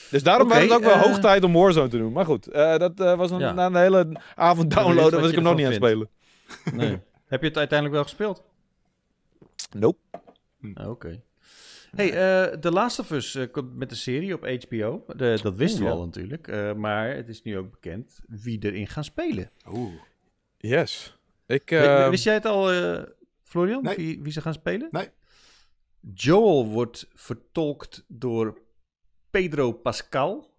Dus daarom Oké, was het ook wel hoog tijd om Warzone te doen. Maar goed, dat was een, Ja. na een hele avond downloaden was ik hem nog niet aan het spelen. nee. Heb je het uiteindelijk wel gespeeld? Nope. Ah, Oké. Hey, eh The Last of Us eh, komt met een serie op HBO. De, dat wisten we ja. al natuurlijk. eh, maar het is nu ook bekend wie erin gaan spelen. Oeh. Yes. Ik, W- eh, Wist jij het al, eh, Florian? Nee. Wie, wie ze gaan spelen? Nee. Joel wordt vertolkt door Pedro Pascal.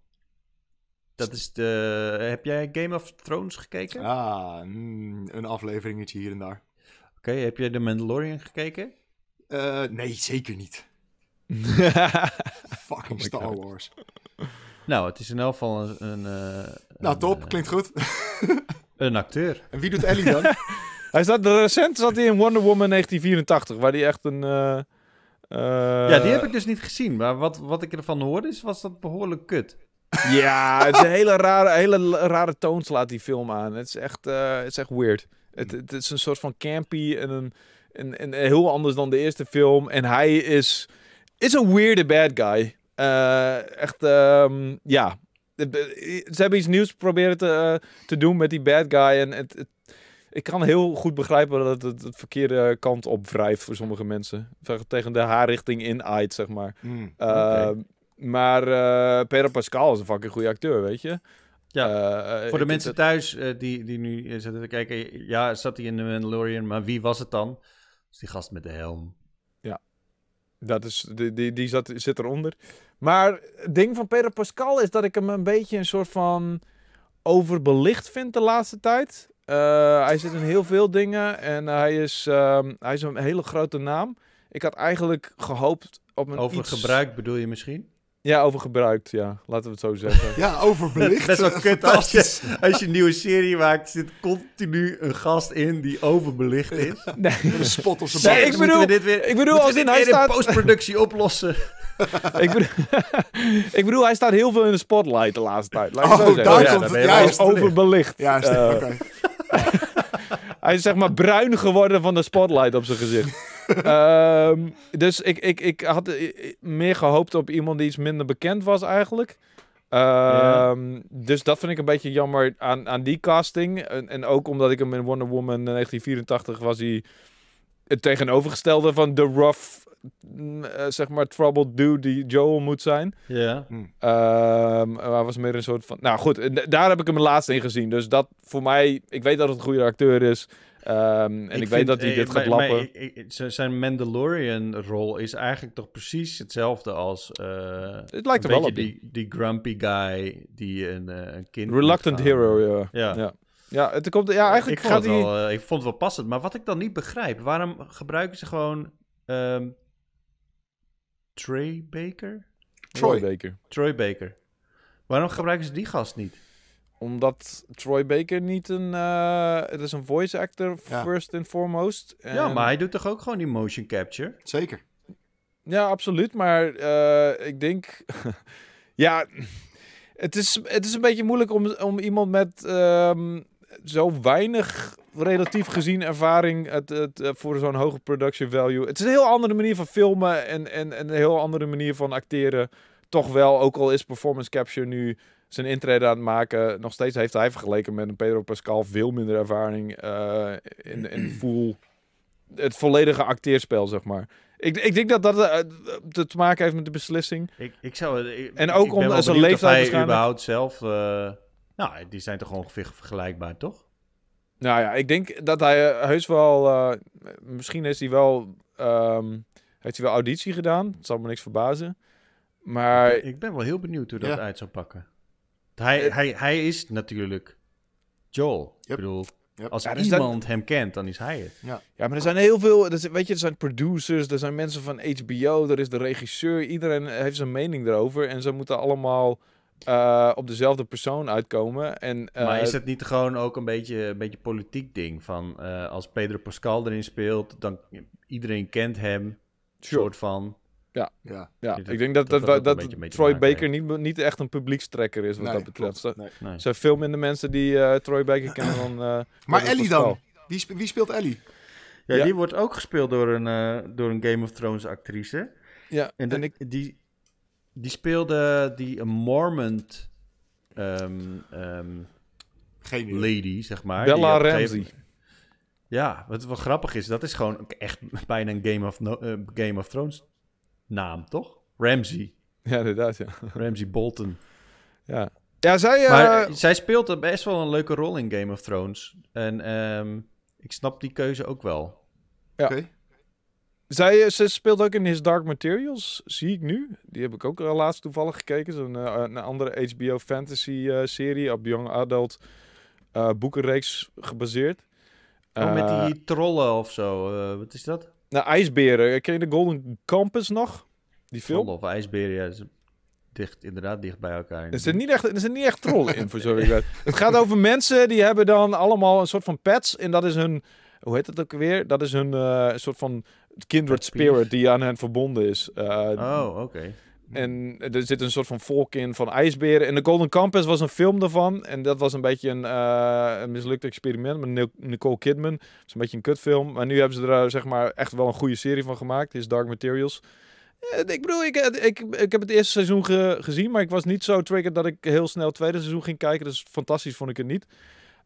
Dat is de... Heb jij Game of Thrones gekeken? Ah, mm, een afleveringetje hier en daar. Oké, heb jij The Mandalorian gekeken? Eh, nee, zeker niet. Fucking my Star God. Wars. Nou, het is in elk geval een... een eh, Nou, een, top. eh, Klinkt goed. een acteur. en wie doet Ellie dan? hij zat, recent zat hij in Wonder Woman 1984, waar hij echt een... ja, die heb ik dus niet gezien. Maar wat, wat ik ervan hoorde, is, was dat behoorlijk kut. Ja, het is een hele rare, hele rare toon slaat die film aan. Het is echt, eh, het is echt weird. Het, het is een soort van campy en een, en, en heel anders dan de eerste film. En hij is, is een weirde bad guy. Eh, echt, ehm, ja. Ze hebben iets nieuws proberen te, eh, te doen met die bad guy. En het, het- ik kan heel goed begrijpen dat het het verkeerde kant op wrijft voor sommige mensen. Tegen de haarrichting in aait, zeg maar. Oké. Maar eh Pedro Pascal is een fucking goede acteur, weet je. Ja, Eh, Voor de mensen thuis eh, die, die nu eh, zitten te kijken. Ja, zat hij in de Mandalorian, maar wie was het dan? Dat is die gast met de helm. Dat is, die, die, die zat, zit eronder. Maar het ding van Pedro Pascal is dat ik hem een beetje een soort van overbelicht vind de laatste tijd. Eh, hij zit in heel veel dingen en hij is, ehm, hij is een hele grote naam. Ik had eigenlijk gehoopt op een Over iets... gebruik bedoel je misschien? Ja, overgebruikt, ja. Laten we het zo zeggen. Ja, overbelicht. Best wel kut als je, als je een nieuwe serie maakt, zit continu een gast in die overbelicht is. nee. Een spot op zijn Nee, ik bedoel- we dit weer, ik bedoel, als in dit hij staat- postproductie oplossen. ik, bedoel, ik bedoel, hij staat heel veel in de spotlight de laatste tijd. Laat zo Oh, zeggen. daar komt het. overbelicht. Ja, is oké. Hij is zeg maar bruin geworden van de spotlight op zijn gezicht. Ehm, dus ik, ik, ik had eh, meer gehoopt op iemand die iets minder bekend was eigenlijk. Ehm, Dus dat vind ik een beetje jammer aan, aan die casting. En, en ook omdat ik hem in Wonder Woman 1984 was hij het tegenovergestelde van de rough, mm, eh, zeg maar, troubled dude die Joel moet zijn. Ja. Ehm maar was meer een soort van... Nou goed, daar heb ik hem het laatst in gezien. Dus dat voor mij... Ik weet dat het een goede acteur is. Ehm, en ik, weet vind, dat hij eh, dit gaat lappen. zijn Mandalorian-rol is eigenlijk toch precies hetzelfde als... eh, Het lijkt er wel op. die, die grumpy guy die een, eh, een kind... Reluctant hero, ja. Ja. Ja, ja het komt... Ja, eigenlijk ik, vond hij... wel, ik vond het wel passend. Maar wat ik dan niet begrijp, waarom gebruiken ze gewoon ehm, Trey Baker? Troy. Baker. Troy Baker. Waarom gebruiken ze die gast niet? Omdat Troy Baker niet een... eh, het is een voice actor, Ja. first and foremost. En- Ja, maar hij doet toch ook gewoon die motion capture? Zeker. Ja, absoluut. Maar eh, ik denk... ja, het is, het is een beetje moeilijk om, om iemand met ehm, zo weinig relatief gezien ervaring het, het, eh, voor zo'n hoge production value. Het is een heel andere manier van filmen en, en, en een heel andere manier van acteren. Toch wel, ook al is performance capture nu zijn intrede aan het maken. Nog steeds heeft hij vergeleken met een Pedro Pascal veel minder ervaring eh, in, in full, het volledige acteerspel, zeg maar. Ik, ik denk dat dat eh, te maken heeft met de beslissing. Ik, ik zou, ik, En ook om zijn leeftijd hij überhaupt zelf... eh, nou, die zijn toch ongeveer vergelijkbaar, toch? Nou ja, ik denk dat hij eh, heus wel... eh, misschien is hij wel... ehm, heeft hij wel auditie gedaan. Het zal me niks verbazen. Maar Ik ben wel heel benieuwd hoe dat Ja. uit zou pakken. Hij, Het- hij, hij is natuurlijk Joel. Ik bedoel, Yep. als Ja, dus dat- iemand hem kent, dan is hij het. Ja, maar er zijn heel veel. Er zijn- weet je, er zijn producers, er zijn mensen van HBO, er is de regisseur. Iedereen heeft zijn mening erover. En ze moeten allemaal eh, op dezelfde persoon uitkomen. En, eh, maar is het niet gewoon ook een beetje een beetje politiek ding? Van eh, als Pedro Pascal erin speelt, dan iedereen kent hem. Sure. soort van. Ja. Ja, dat- ik denk dat, dat dat, dat ook dat, een beetje mee te Troy maken Baker niet, niet echt een publiekstrekker is wat Nee, dat betreft. klopt. Er Nee. Nee. zijn veel minder mensen die eh, Troy Baker kennen dan. eh, Maar Ellie dan? Wie, spe- wie speelt Ellie? Ja, Ja. die wordt ook gespeeld door een, eh, door een Game of Thrones actrice. Ja, En, ik, die, die speelde die Mormon ehm, ehm, Geen idee. lady, zeg maar. Bella Ramsey. Ja, wat wel grappig is, dat is gewoon echt bijna een Game of, No- Game of Thrones naam, toch? Ramsey. ja, inderdaad. Ja, Ramsey Bolton. ja. ja zij. eh, Maar eh, zij speelt er best wel een leuke rol in Game of Thrones. En ehm, ik snap die keuze ook wel. Ja. Oké. Zij eh, ze speelt ook in His Dark Materials, zie ik nu. Die heb ik ook laatst toevallig gekeken. Zo'n eh, een andere HBO fantasy eh, serie op young adult eh, boekenreeks gebaseerd. Oh, met die trollen of zo. eh, wat is dat? Nou, ijsberen. Ken je de Golden Campus nog? Die film? Of ijsberen, ja. Dicht, inderdaad dicht bij elkaar. Er zitten niet echt, er zitten niet echt trollen in, voor zover ik weet. Het gaat over mensen die hebben dan allemaal een soort van pets. En dat is hun, hoe heet het ook weer? Dat is hun eh, soort van kindred spirit die aan hen verbonden is. Eh, Oh, oké. En er zit een soort van volk in van ijsberen. En de Golden Campus was een film daarvan. En dat was een beetje een, eh, een mislukt experiment met Nicole Kidman. Het is een beetje een kutfilm. Maar nu hebben ze er eh, zeg maar echt wel een goede serie van gemaakt. Is Dark Materials. Eh, ik bedoel, ik, ik, ik heb het eerste seizoen ge- gezien. Maar ik was niet zo triggered dat ik heel snel het tweede seizoen ging kijken. Dus fantastisch vond ik het niet.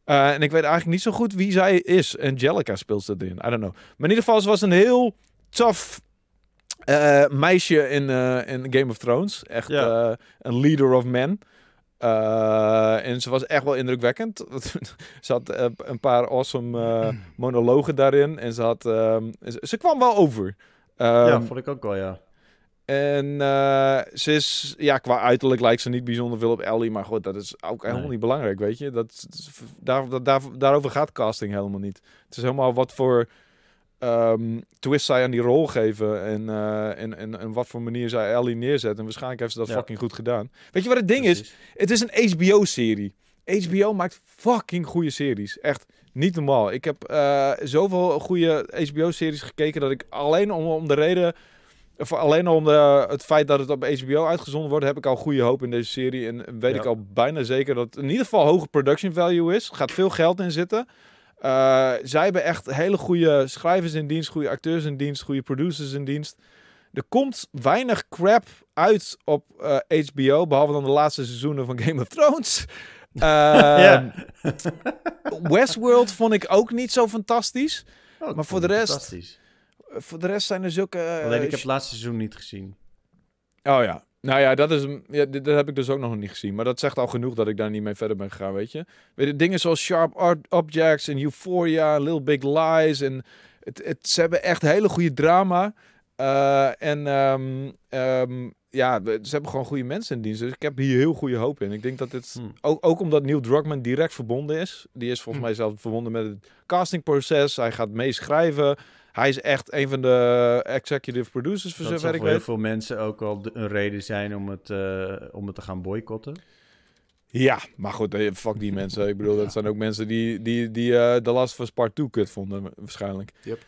Eh, en ik weet eigenlijk niet zo goed wie zij is. Angelica speelt ze erin. I don't know. Maar in ieder geval, ze was een heel tough eh, meisje in, eh, in Game of Thrones. Echt Ja. eh, een leader of men. En ze was echt wel indrukwekkend. ze had een paar awesome monologen daarin. En ze had... ehm, ze, ze kwam wel over. ja, Ehm, vond ik ook wel, ja. en ze is, ja, qua uiterlijk lijkt ze niet bijzonder veel op Ellie. Maar goed, dat is ook helemaal Nee. niet belangrijk, weet je. Dat, daar, daar, daarover gaat casting helemaal niet. Het is helemaal wat voor ehm, twist zij aan die rol geven. En, eh, en, en, en wat voor manier zij Ellie neerzet. En waarschijnlijk heeft ze dat Ja. fucking goed gedaan. Weet je wat het ding is? Het is een HBO-serie. HBO maakt fucking goede series. Echt niet normaal. Ik heb eh, zoveel goede HBO-series gekeken dat ik alleen om, om de reden. Of alleen om de, het feit dat het op HBO uitgezonden wordt, heb ik al goede hoop in deze serie. En weet Ja. ik al bijna zeker dat het in ieder geval hoge production value is. Er gaat veel geld in zitten. Eh, zij hebben echt hele goede schrijvers in dienst, goede acteurs in dienst, goede producers in dienst. Er komt weinig crap uit op eh, HBO, behalve dan de laatste seizoenen van Game of Thrones. Eh, Ja. Westworld vond ik ook niet zo fantastisch. Oh, maar voor de rest- fantastisch. voor de rest zijn er zulke... eh, Alleen ik heb sh- het laatste seizoen niet gezien. Oh ja. Nou ja, dat, is, ja, dit- dat heb ik dus ook nog niet gezien. Maar dat zegt al genoeg dat ik daar niet mee verder ben gegaan, weet je. Weet je dingen zoals Sharp Art Objects en Euphoria, Little Big Lies. En het, het, ze hebben echt hele goede drama. Eh, en ehm, ehm, ja, ze hebben gewoon goede mensen in dienst. Dus ik heb hier heel goede hoop in. Ik denk dat dit... Hmm. Ook, ook omdat Neil Druckmann direct verbonden is. Die is volgens Hm. mij zelf verbonden met het castingproces. Hij gaat meeschrijven. Hij is echt een van de executive producers, voor zover ik voor heel veel mensen ook de- een reden zijn om het, eh, om het te gaan boycotten. Ja, maar goed, eh, fuck die mensen. Ik bedoel, dat zijn ook mensen die, die, die eh The Last of Us Part 2 kut vonden, waarschijnlijk. Yep.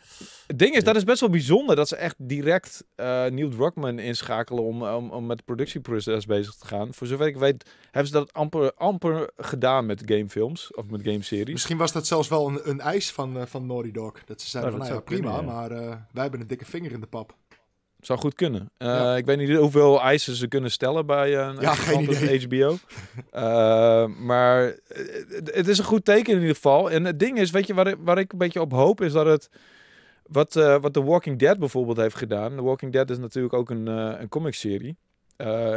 Het ding is, dat is best wel bijzonder dat ze echt direct eh Neil Druckmann inschakelen om, om, om met het productieproces bezig te gaan. Voor zover ik weet, hebben ze dat amper, amper gedaan met gamefilms of met gameseries. Misschien was dat zelfs wel een, een eis van, eh, van Naughty Dog. Dat ze zeiden van, nou ja, prima, kunnen, maar wij hebben een dikke vinger in de pap. Zou goed kunnen. Eh, Ja. Ik weet niet hoeveel eisen ze kunnen stellen bij eh, een Ja, geen idee. HBO. Eh, maar het, het is een goed teken in ieder geval. En het ding is, weet je, waar, ik- waar ik een beetje op hoop, is dat het... Wat, wat The Walking Dead bijvoorbeeld heeft gedaan. The Walking Dead is natuurlijk ook een, een comicserie.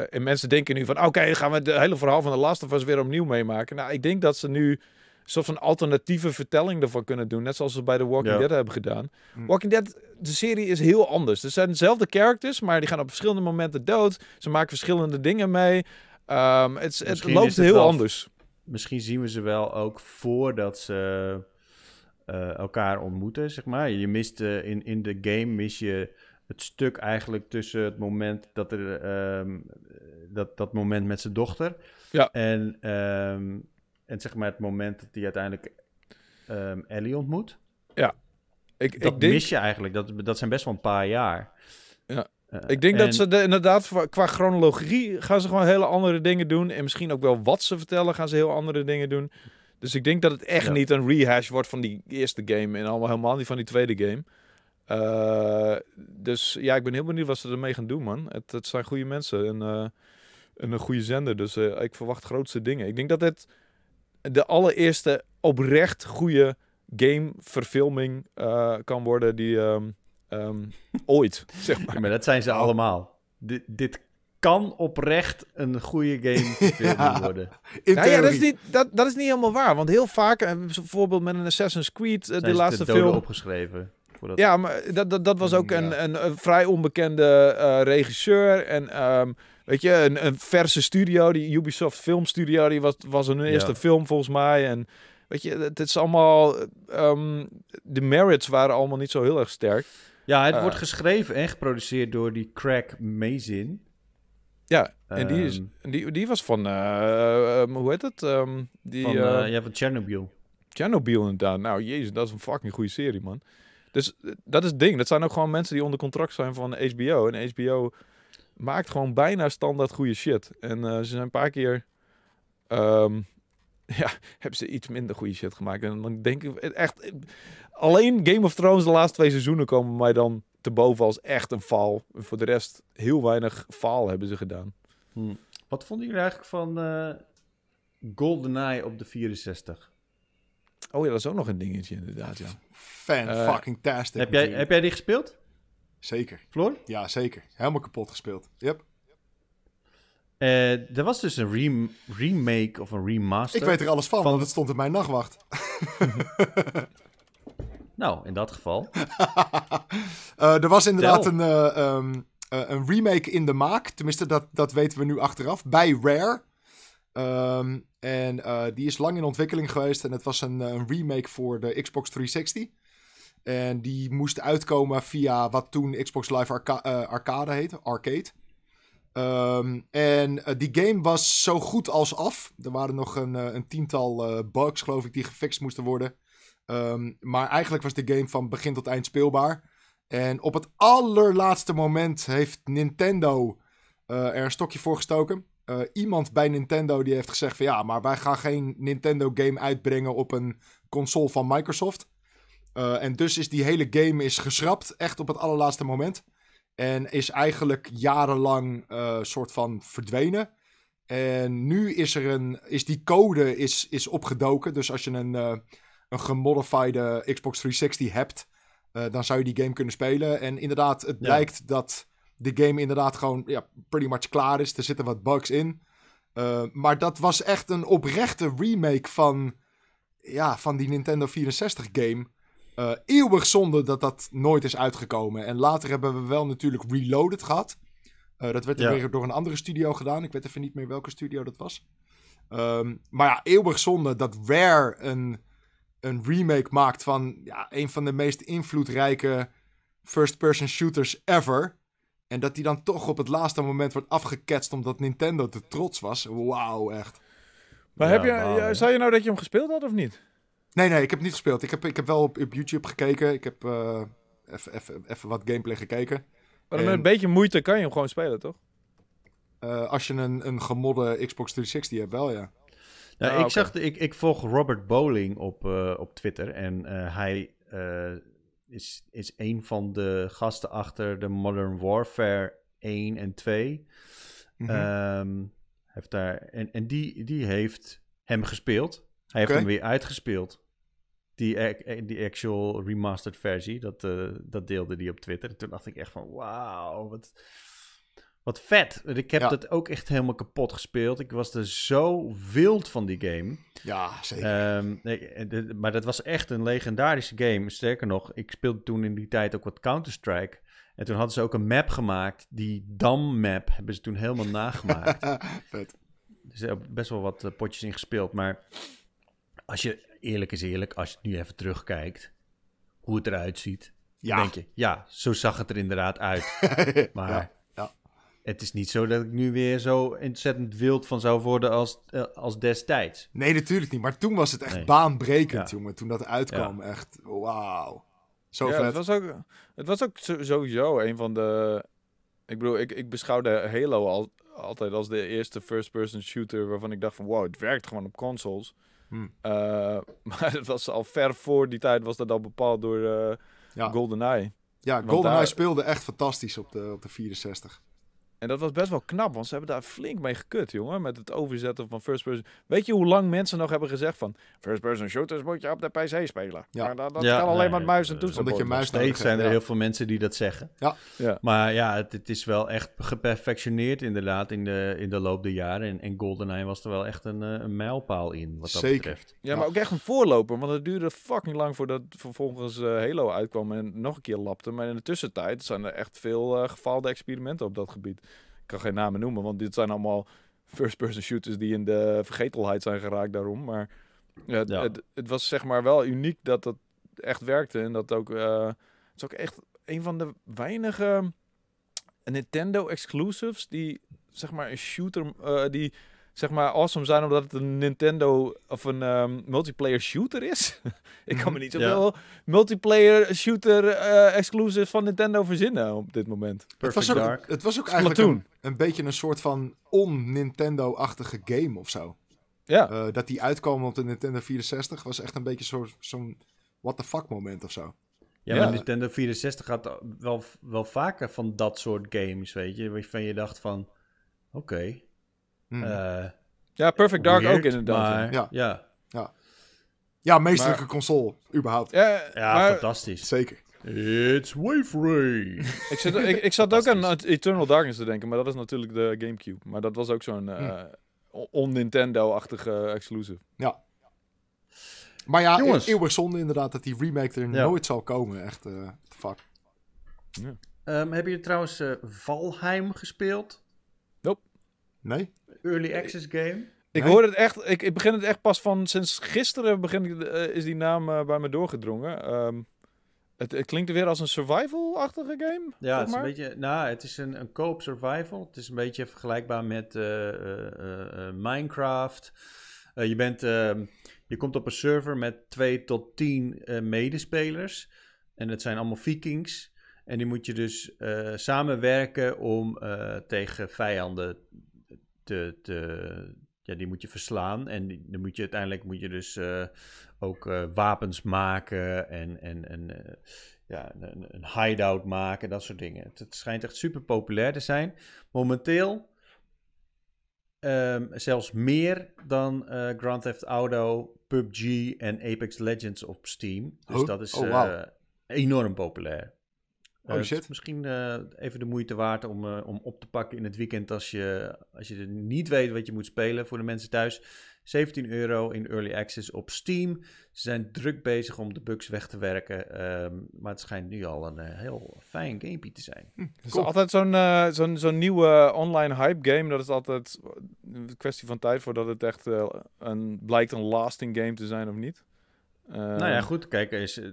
En mensen denken nu van, oké, gaan we het hele verhaal van The Last of Us weer opnieuw meemaken. Nou, ik denk dat ze nu soort van alternatieve vertelling ervan kunnen doen. Net zoals ze bij The Walking Ja. Dead hebben gedaan. Hm. Walking Dead, de serie is heel anders. Er zijn dezelfde characters, maar die gaan op verschillende momenten dood. Ze maken verschillende dingen mee. Ehm, het, het loopt heel wel- anders. Misschien zien we ze wel ook voordat ze eh, elkaar ontmoeten, zeg maar. Je mist eh, in, in de game mis je het stuk eigenlijk tussen het moment dat er ehm, dat, dat moment met zijn dochter Ja. en, ehm, en zeg maar het moment dat hij uiteindelijk ehm, Ellie ontmoet. Ik, Dat ik denk, mis je eigenlijk. Dat, dat zijn best wel een paar jaar. Ja. Eh, ik denk en- dat ze de, inderdaad, qua- chronologie gaan ze gewoon hele andere dingen doen. En misschien ook wel wat ze vertellen, gaan ze heel andere dingen doen. Dus ik denk dat het echt Ja. niet een rehash wordt van die eerste game. En allemaal helemaal niet van die tweede game. Eh, dus ja, ik ben heel benieuwd wat ze ermee gaan doen, man. Het, het zijn goede mensen en, eh, en een goede zender. Dus ik verwacht grootste dingen. Ik denk dat het de allereerste oprecht goede game-verfilming eh, kan worden die ehm, ehm, ooit, zeg maar. Ja, maar dat zijn ze Oh. allemaal. Dit, dit kan oprecht een goede game Ja. worden. In Nou ja, dat is, niet, dat, dat is niet helemaal waar. Want heel vaak, eh, bijvoorbeeld met een Assassin's Creed, eh, de ze laatste te dode film. opgeschreven. Voordat... Ja, maar dat, dat, dat was ook Ja. een, een, een vrij onbekende eh, regisseur. En ehm, weet je, een, een verse studio, die Ubisoft Filmstudio, die was, was hun eerste Ja. film volgens mij. En weet je, het is allemaal. ehm, de merits waren allemaal niet zo heel erg sterk. Ja, het Eh. wordt geschreven en geproduceerd door die Craig Mazin. Ja, en die, is, Ehm, die, die was van. eh, ehm, hoe heet het? Die, van, eh, eh, ja, van Chernobyl. Chernobyl inderdaad. Nou, jezus, dat is een fucking goede serie, man. Dus eh, dat is het ding. Dat zijn ook gewoon mensen die onder contract zijn van HBO. En HBO maakt gewoon bijna standaard goede shit. En eh, ze zijn een paar keer... ehm, ja, hebben ze iets minder goede shit gemaakt. En dan denk ik echt... eh, Alleen Game of Thrones de laatste twee seizoenen komen mij dan te boven als echt een faal. Voor de rest heel weinig faal hebben ze gedaan. Hm. Wat vonden jullie eigenlijk van eh GoldenEye op de 64? Oh ja, dat is ook nog een dingetje inderdaad, ja. Fan Eh, fucking tastic. Heb jij, heb jij die gespeeld, Zeker. Floor? Ja, zeker. Helemaal kapot gespeeld. Yep. Eh, er was dus een rem- remake of een remaster. Ik weet er alles van, Van- want het stond in mijn nachtwacht. Nou, in dat geval. Eh, er was inderdaad een, eh, ehm, eh, een remake in de maak. Tenminste, dat, dat weten we nu achteraf. Bij Rare. Ehm, en die is lang in ontwikkeling geweest. En het was een, een remake voor de Xbox 360. En die moest uitkomen via wat toen Xbox Live eh, Arcade heette. Arcade. Ehm, en eh, die game was zo goed als af. Er waren nog een, eh, een tiental bugs, geloof ik, die gefixt moesten worden. Ehm, maar eigenlijk was de game van begin tot eind speelbaar. En op het allerlaatste moment heeft Nintendo er een stokje voor gestoken. Iemand bij Nintendo die heeft gezegd van ja, maar wij gaan geen Nintendo game uitbrengen op een console van Microsoft. Eh, en dus is die hele game is geschrapt, echt op het allerlaatste moment. En is eigenlijk jarenlang eh soort van verdwenen. En nu is er een, is die code is, is opgedoken. Dus als je een, eh, een gemodifiede Xbox 360 hebt, dan zou je die game kunnen spelen. En inderdaad, het Ja. blijkt dat de game inderdaad gewoon ja, pretty much klaar is. Er zitten wat bugs in. Maar dat was echt een oprechte remake van, ja, van die Nintendo 64 game. Eh eeuwig zonde dat dat nooit is uitgekomen. En later hebben we wel natuurlijk Reloaded gehad. Eh, dat werd er Ja. weer door een andere studio gedaan. Ik weet even niet meer welke studio dat was. Ehm, maar ja, eeuwig zonde dat Rare een, een remake maakt van ja, een van de meest invloedrijke first-person shooters ever. En dat die dan toch op het laatste moment wordt afgeketst omdat Nintendo te trots was. Wauw, echt. Maar Ja, heb je, zei je nou dat je hem gespeeld had of niet? Nee, nee, ik heb niet gespeeld. Ik heb, ik heb wel op, op YouTube gekeken. Ik heb eh, even- even even wat gameplay gekeken. Maar met En- een beetje moeite kan je hem gewoon spelen, toch? Eh, als je een, een gemodde Xbox 360 hebt, wel ja. Nou, Ah, ik, zag, de- ik, ik volg Robert Bowling op, eh, op Twitter en eh, hij eh, is, is een van de gasten achter de Modern Warfare 1 en 2. Mhm. Ehm, heeft daar, en en die, die heeft hem gespeeld. Hij heeft hem weer uitgespeeld. Die, ac- die actual remastered versie, dat, eh, dat deelde hij op Twitter. En toen dacht ik echt van, wauw, wat, wat vet. Ik heb Ja. dat ook echt helemaal kapot gespeeld. Ik was er zo wild van die game. ja, zeker. Ehm, nee, eh, de- maar dat was echt een legendarische game. Sterker nog, ik speelde toen in die tijd ook wat Counter-Strike. En toen hadden ze ook een map gemaakt. Die Dam-map hebben ze toen helemaal nagemaakt. Vet. Er zijn ook best wel wat eh, potjes in gespeeld. Maar als je, eerlijk is eerlijk, als je nu even terugkijkt, hoe het eruit ziet, Ja. denk je, ja, zo zag het er inderdaad uit. Maar Ja, ja. het is niet zo dat ik nu weer zo ontzettend wild van zou worden als, eh, als destijds. Nee, natuurlijk niet. Maar toen was het echt Nee. baanbrekend, Ja. jongen. Toen dat uitkwam, echt wauw. Zo ja, vet. Het was ook, het was ook sowieso een van de... Ik bedoel, ik, ik beschouwde Halo al, altijd als de eerste first-person shooter waarvan ik dacht van... Wow, het werkt gewoon op consoles. Hmm. Eh, maar het was al ver voor die tijd was dat al bepaald door eh Ja. GoldenEye. Ja, Want GoldenEye daar- speelde echt fantastisch op de, op de 64. En dat was best wel knap, want ze hebben daar flink mee gekut, jongen. Met het overzetten van first person. Weet je hoe lang mensen nog hebben gezegd van... First person shooters moet je op de PC spelen. Ja. Maar dat, dat Ja, kan alleen nee, maar muis en eh, toetsen. omdat je muis Steeds zijn er ja. heel veel mensen die dat zeggen. Ja. Maar ja, het, het is wel echt geperfectioneerd inderdaad in de, in de loop der jaren. En, en GoldenEye was er wel echt een, eh, een mijlpaal in, wat dat Zeker. betreft. Ja, maar ook echt een voorloper. Want het duurde fucking lang voordat vervolgens eh, Halo uitkwam en nog een keer lapte. Maar in de tussentijd zijn er echt veel eh, gefaalde experimenten op dat gebied. Ik kan geen namen noemen, want dit zijn allemaal first-person shooters die in de vergetelheid zijn geraakt daarom. Maar het, Ja. Het, het was zeg maar wel uniek dat dat echt werkte. En dat ook, eh, het is ook echt een van de weinige Nintendo exclusives die zeg maar een shooter eh, die zeg maar awesome zijn omdat het een Nintendo of een ehm, multiplayer shooter is. ik kan me niet Ja. zoveel multiplayer shooter eh exclusives van Nintendo verzinnen op dit moment. Het was ook, Dark. het was ook eigenlijk een, een beetje een soort van on-Nintendo-achtige game of zo. Ja, Eh, dat die uitkwam op de Nintendo 64 was echt een beetje zo- zo'n what the fuck moment of zo. Ja, Ja. maar Nintendo 64 had wel, wel vaker van dat soort games, weet je. Waarvan je dacht van, oké. Hmm. eh, ja Perfect Dark weird, ook inderdaad. ja. Maar, Ja. ja. Ja, ja, meestelijke console, überhaupt. Ja, maar fantastisch. Zeker. It's Wave Ray. ik, zit, ik, ik zat ook aan Eternal Darkness te denken, maar dat is natuurlijk de Gamecube. Maar dat was ook zo'n eh, on-Nintendo-achtige exclusive. Maar ja, Jongens. e- eeuwig zonde inderdaad dat die remake er Ja. nooit zal komen. Echt, eh fuck. Ehm, hebben jullie trouwens eh, Valheim gespeeld? Nee? Early access game? Ik Nee? hoor het echt, ik, ik begin het echt pas van sinds gisteren begin ik, eh, is die naam eh, bij me doorgedrongen. Ehm, het, het klinkt weer als een survival-achtige game. Ja, het is een beetje, nou, het is een, een co-op survival. Het is een beetje vergelijkbaar met eh, eh, eh, eh, Minecraft. Eh, je, bent, ehm, je komt op een server met 2 tot 10 eh, medespelers. En het zijn allemaal vikings. En die moet je dus eh, samenwerken om eh, tegen vijanden te, te, ja, die moet je verslaan. En die- dan moet je uiteindelijk moet je dus eh, ook eh, wapens maken en, en, en eh, ja, een, een hideout maken, dat soort dingen. Het, het schijnt echt super populair te zijn. Momenteel ehm, zelfs meer dan Grand Theft Auto, PUBG en Apex Legends op Steam. Dus Oh, dat is oh, enorm populair. Oh, Eh, het shit. is misschien eh, even de moeite waard om, eh, om op te pakken in het weekend als je, als je niet weet wat je moet spelen voor de mensen thuis. 17 euro in early access op Steam. Ze zijn druk bezig om de bugs weg te werken. ehm, maar het schijnt nu al een heel fijn gamepje te zijn. Het is Cool. altijd zo'n zo'n zo'n nieuwe online hype game. Dat is altijd een kwestie van tijd voordat het echt een, blijkt een lasting game te zijn of niet. Eh, Nou ja, goed. Kijk, is, eh,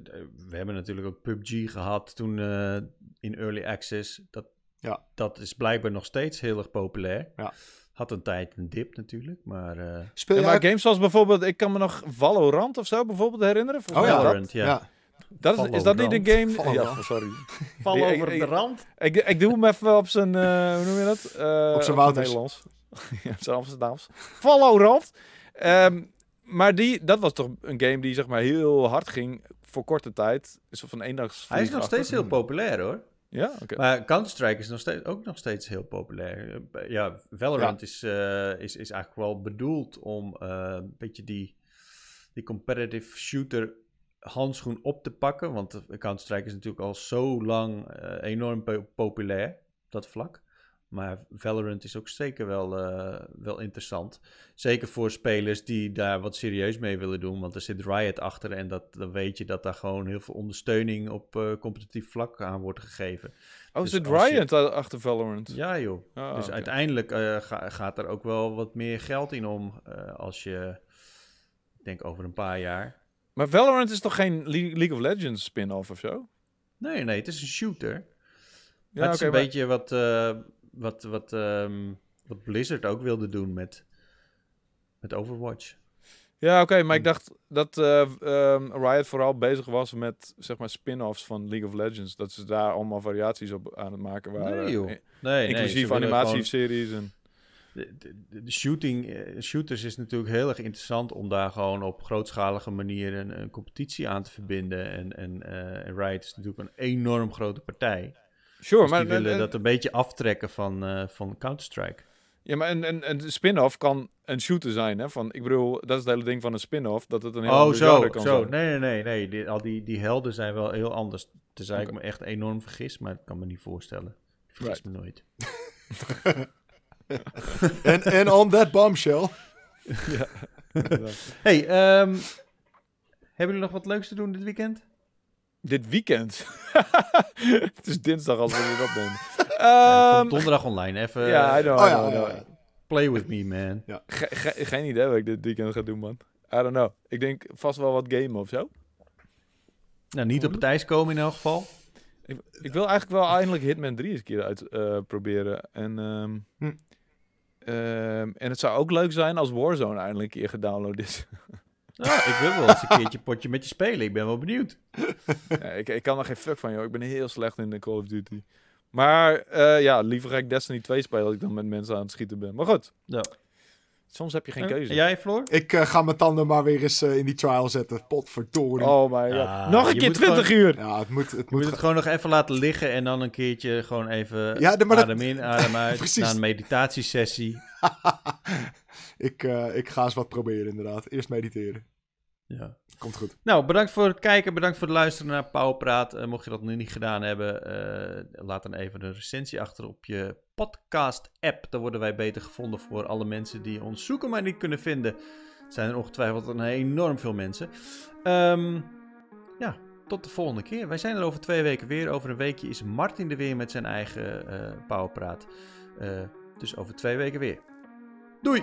we hebben natuurlijk ook PUBG gehad toen eh, in early access. Dat, Ja. dat is blijkbaar nog steeds heel erg populair. Ja. Had een tijd een dip natuurlijk, maar... eh, Speel Ja, je maar uit- games zoals bijvoorbeeld, ik kan me nog Valorant of zo bijvoorbeeld herinneren. Volgens Oh mij ja. dat. Valorant, ja. ja. Dat is, is dat niet een game? Valorant. Ja, sorry. Val over ik- de rand. Ik, ik doe hem even op zijn, eh, hoe noem je dat? Eh, Op zijn Wouters. Nederlands. ja, op zijn Amsterdams. Valorant. Ehm, maar die, dat was toch een game die zeg maar heel hard ging voor korte tijd. Is van één dag. Hij is nog steeds heel populair hoor. Ja, oké. Maar Counter-Strike is nog steeds, ook nog steeds heel populair. Ja, Valorant Is, eh, is, is eigenlijk wel bedoeld om eh, een beetje die, die competitive shooter handschoen op te pakken. Want Counter-Strike is natuurlijk al zo lang eh, enorm po- populair, op dat vlak. Maar Valorant is ook zeker wel, eh, wel interessant. Zeker voor spelers die daar wat serieus mee willen doen. Want er zit Riot achter en dat, dan weet je dat daar gewoon heel veel ondersteuning op eh, competitief vlak aan wordt gegeven. oh, dus zit je- Riot achter Valorant? Ja joh. Ah, dus uiteindelijk eh, ga- gaat er ook wel wat meer geld in om als je, ik denk over een paar jaar. Maar Valorant is toch geen Le- League of Legends spin-off of zo? Nee, nee, het is een shooter. Ja, het is een maar- beetje wat, wat, wat, ehm, wat Blizzard ook wilde doen met, met Overwatch. Ja, oké, maar ik dacht dat eh, ehm, Riot vooral bezig was met zeg maar spin-offs van League of Legends. Dat ze daar allemaal variaties op aan het maken waren. Nee, joh. Nee, Inclusief animatieseries en... De, de, de shooting, eh, shooters is natuurlijk heel erg interessant om daar gewoon op grootschalige manier een, een competitie aan te verbinden. En, en eh, Riot is natuurlijk een enorm grote partij. Sure, Dus maar, die willen en- dat een beetje aftrekken van, eh, van Counter-Strike. ja, maar een, een, een spin-off kan een shooter zijn. Hè? Van, ik bedoel, dat is het hele ding van een spin-off. Dat het een heel Oh, ander zo. kan zo. zijn. Nee, nee, nee. nee. Die, al die, die helden zijn wel heel anders. Tenzij Oké. ik me echt enorm vergis, maar ik kan me niet voorstellen. Ik vergis me nooit. En, en on that bombshell. hey, ehm, hebben jullie nog wat leuks te doen dit weekend? Dit weekend. het is dinsdag als we dit opnemen. Ja, Ehm, komt donderdag online. Even ja, I know, Oh I ja, know, I ja, know. ja. play with me, man. Ge- ge- geen idee wat ik dit weekend ga doen, man. I don't know. Ik denk vast wel wat gamen of zo. Nou, niet op het ijs komen in elk geval. Ik, ik wil eigenlijk wel eindelijk Hitman 3 eens een keer uit eh, proberen. En, ehm, Hm. ehm, en het zou ook leuk zijn als Warzone eindelijk een keer gedownload is. Ja, ik wil wel eens een keertje potje met je spelen. Ik ben wel benieuwd. ja, ik, ik kan er geen fuck van, joh. Ik ben heel slecht in de Call of Duty. Maar eh, ja, liever ga ik Destiny 2 spelen als ik dan met mensen aan het schieten ben. Maar goed, Ja. soms heb je geen En keuze. jij, Floor? Ik eh, ga mijn tanden maar weer eens eh, in die trial zetten. Potverdorie. Oh my god. Ah, Nog een keer moet 20 uur! Ja, het moet... Het Je moet moet het gewoon nog even laten liggen en dan een keertje gewoon even Ja, maar dat- adem in, adem uit. Precies. Na een meditatiesessie. ik, eh, ik ga eens wat proberen inderdaad. Eerst mediteren. Ja. Komt goed. Nou, bedankt voor het kijken, bedankt voor het luisteren naar Powerpraat. Eh mocht je dat nog niet gedaan hebben, eh, laat dan even een recensie achter op je podcast-app. Dan worden wij beter gevonden voor alle mensen die ons zoeken, maar niet kunnen vinden. Zijn er ongetwijfeld een enorm veel mensen. Ehm, ja, tot de volgende keer. Wij zijn er over twee weken weer. Over een weekje is Martin er weer met zijn eigen eh Powerpraat. Eh, dus over twee weken weer. Doei!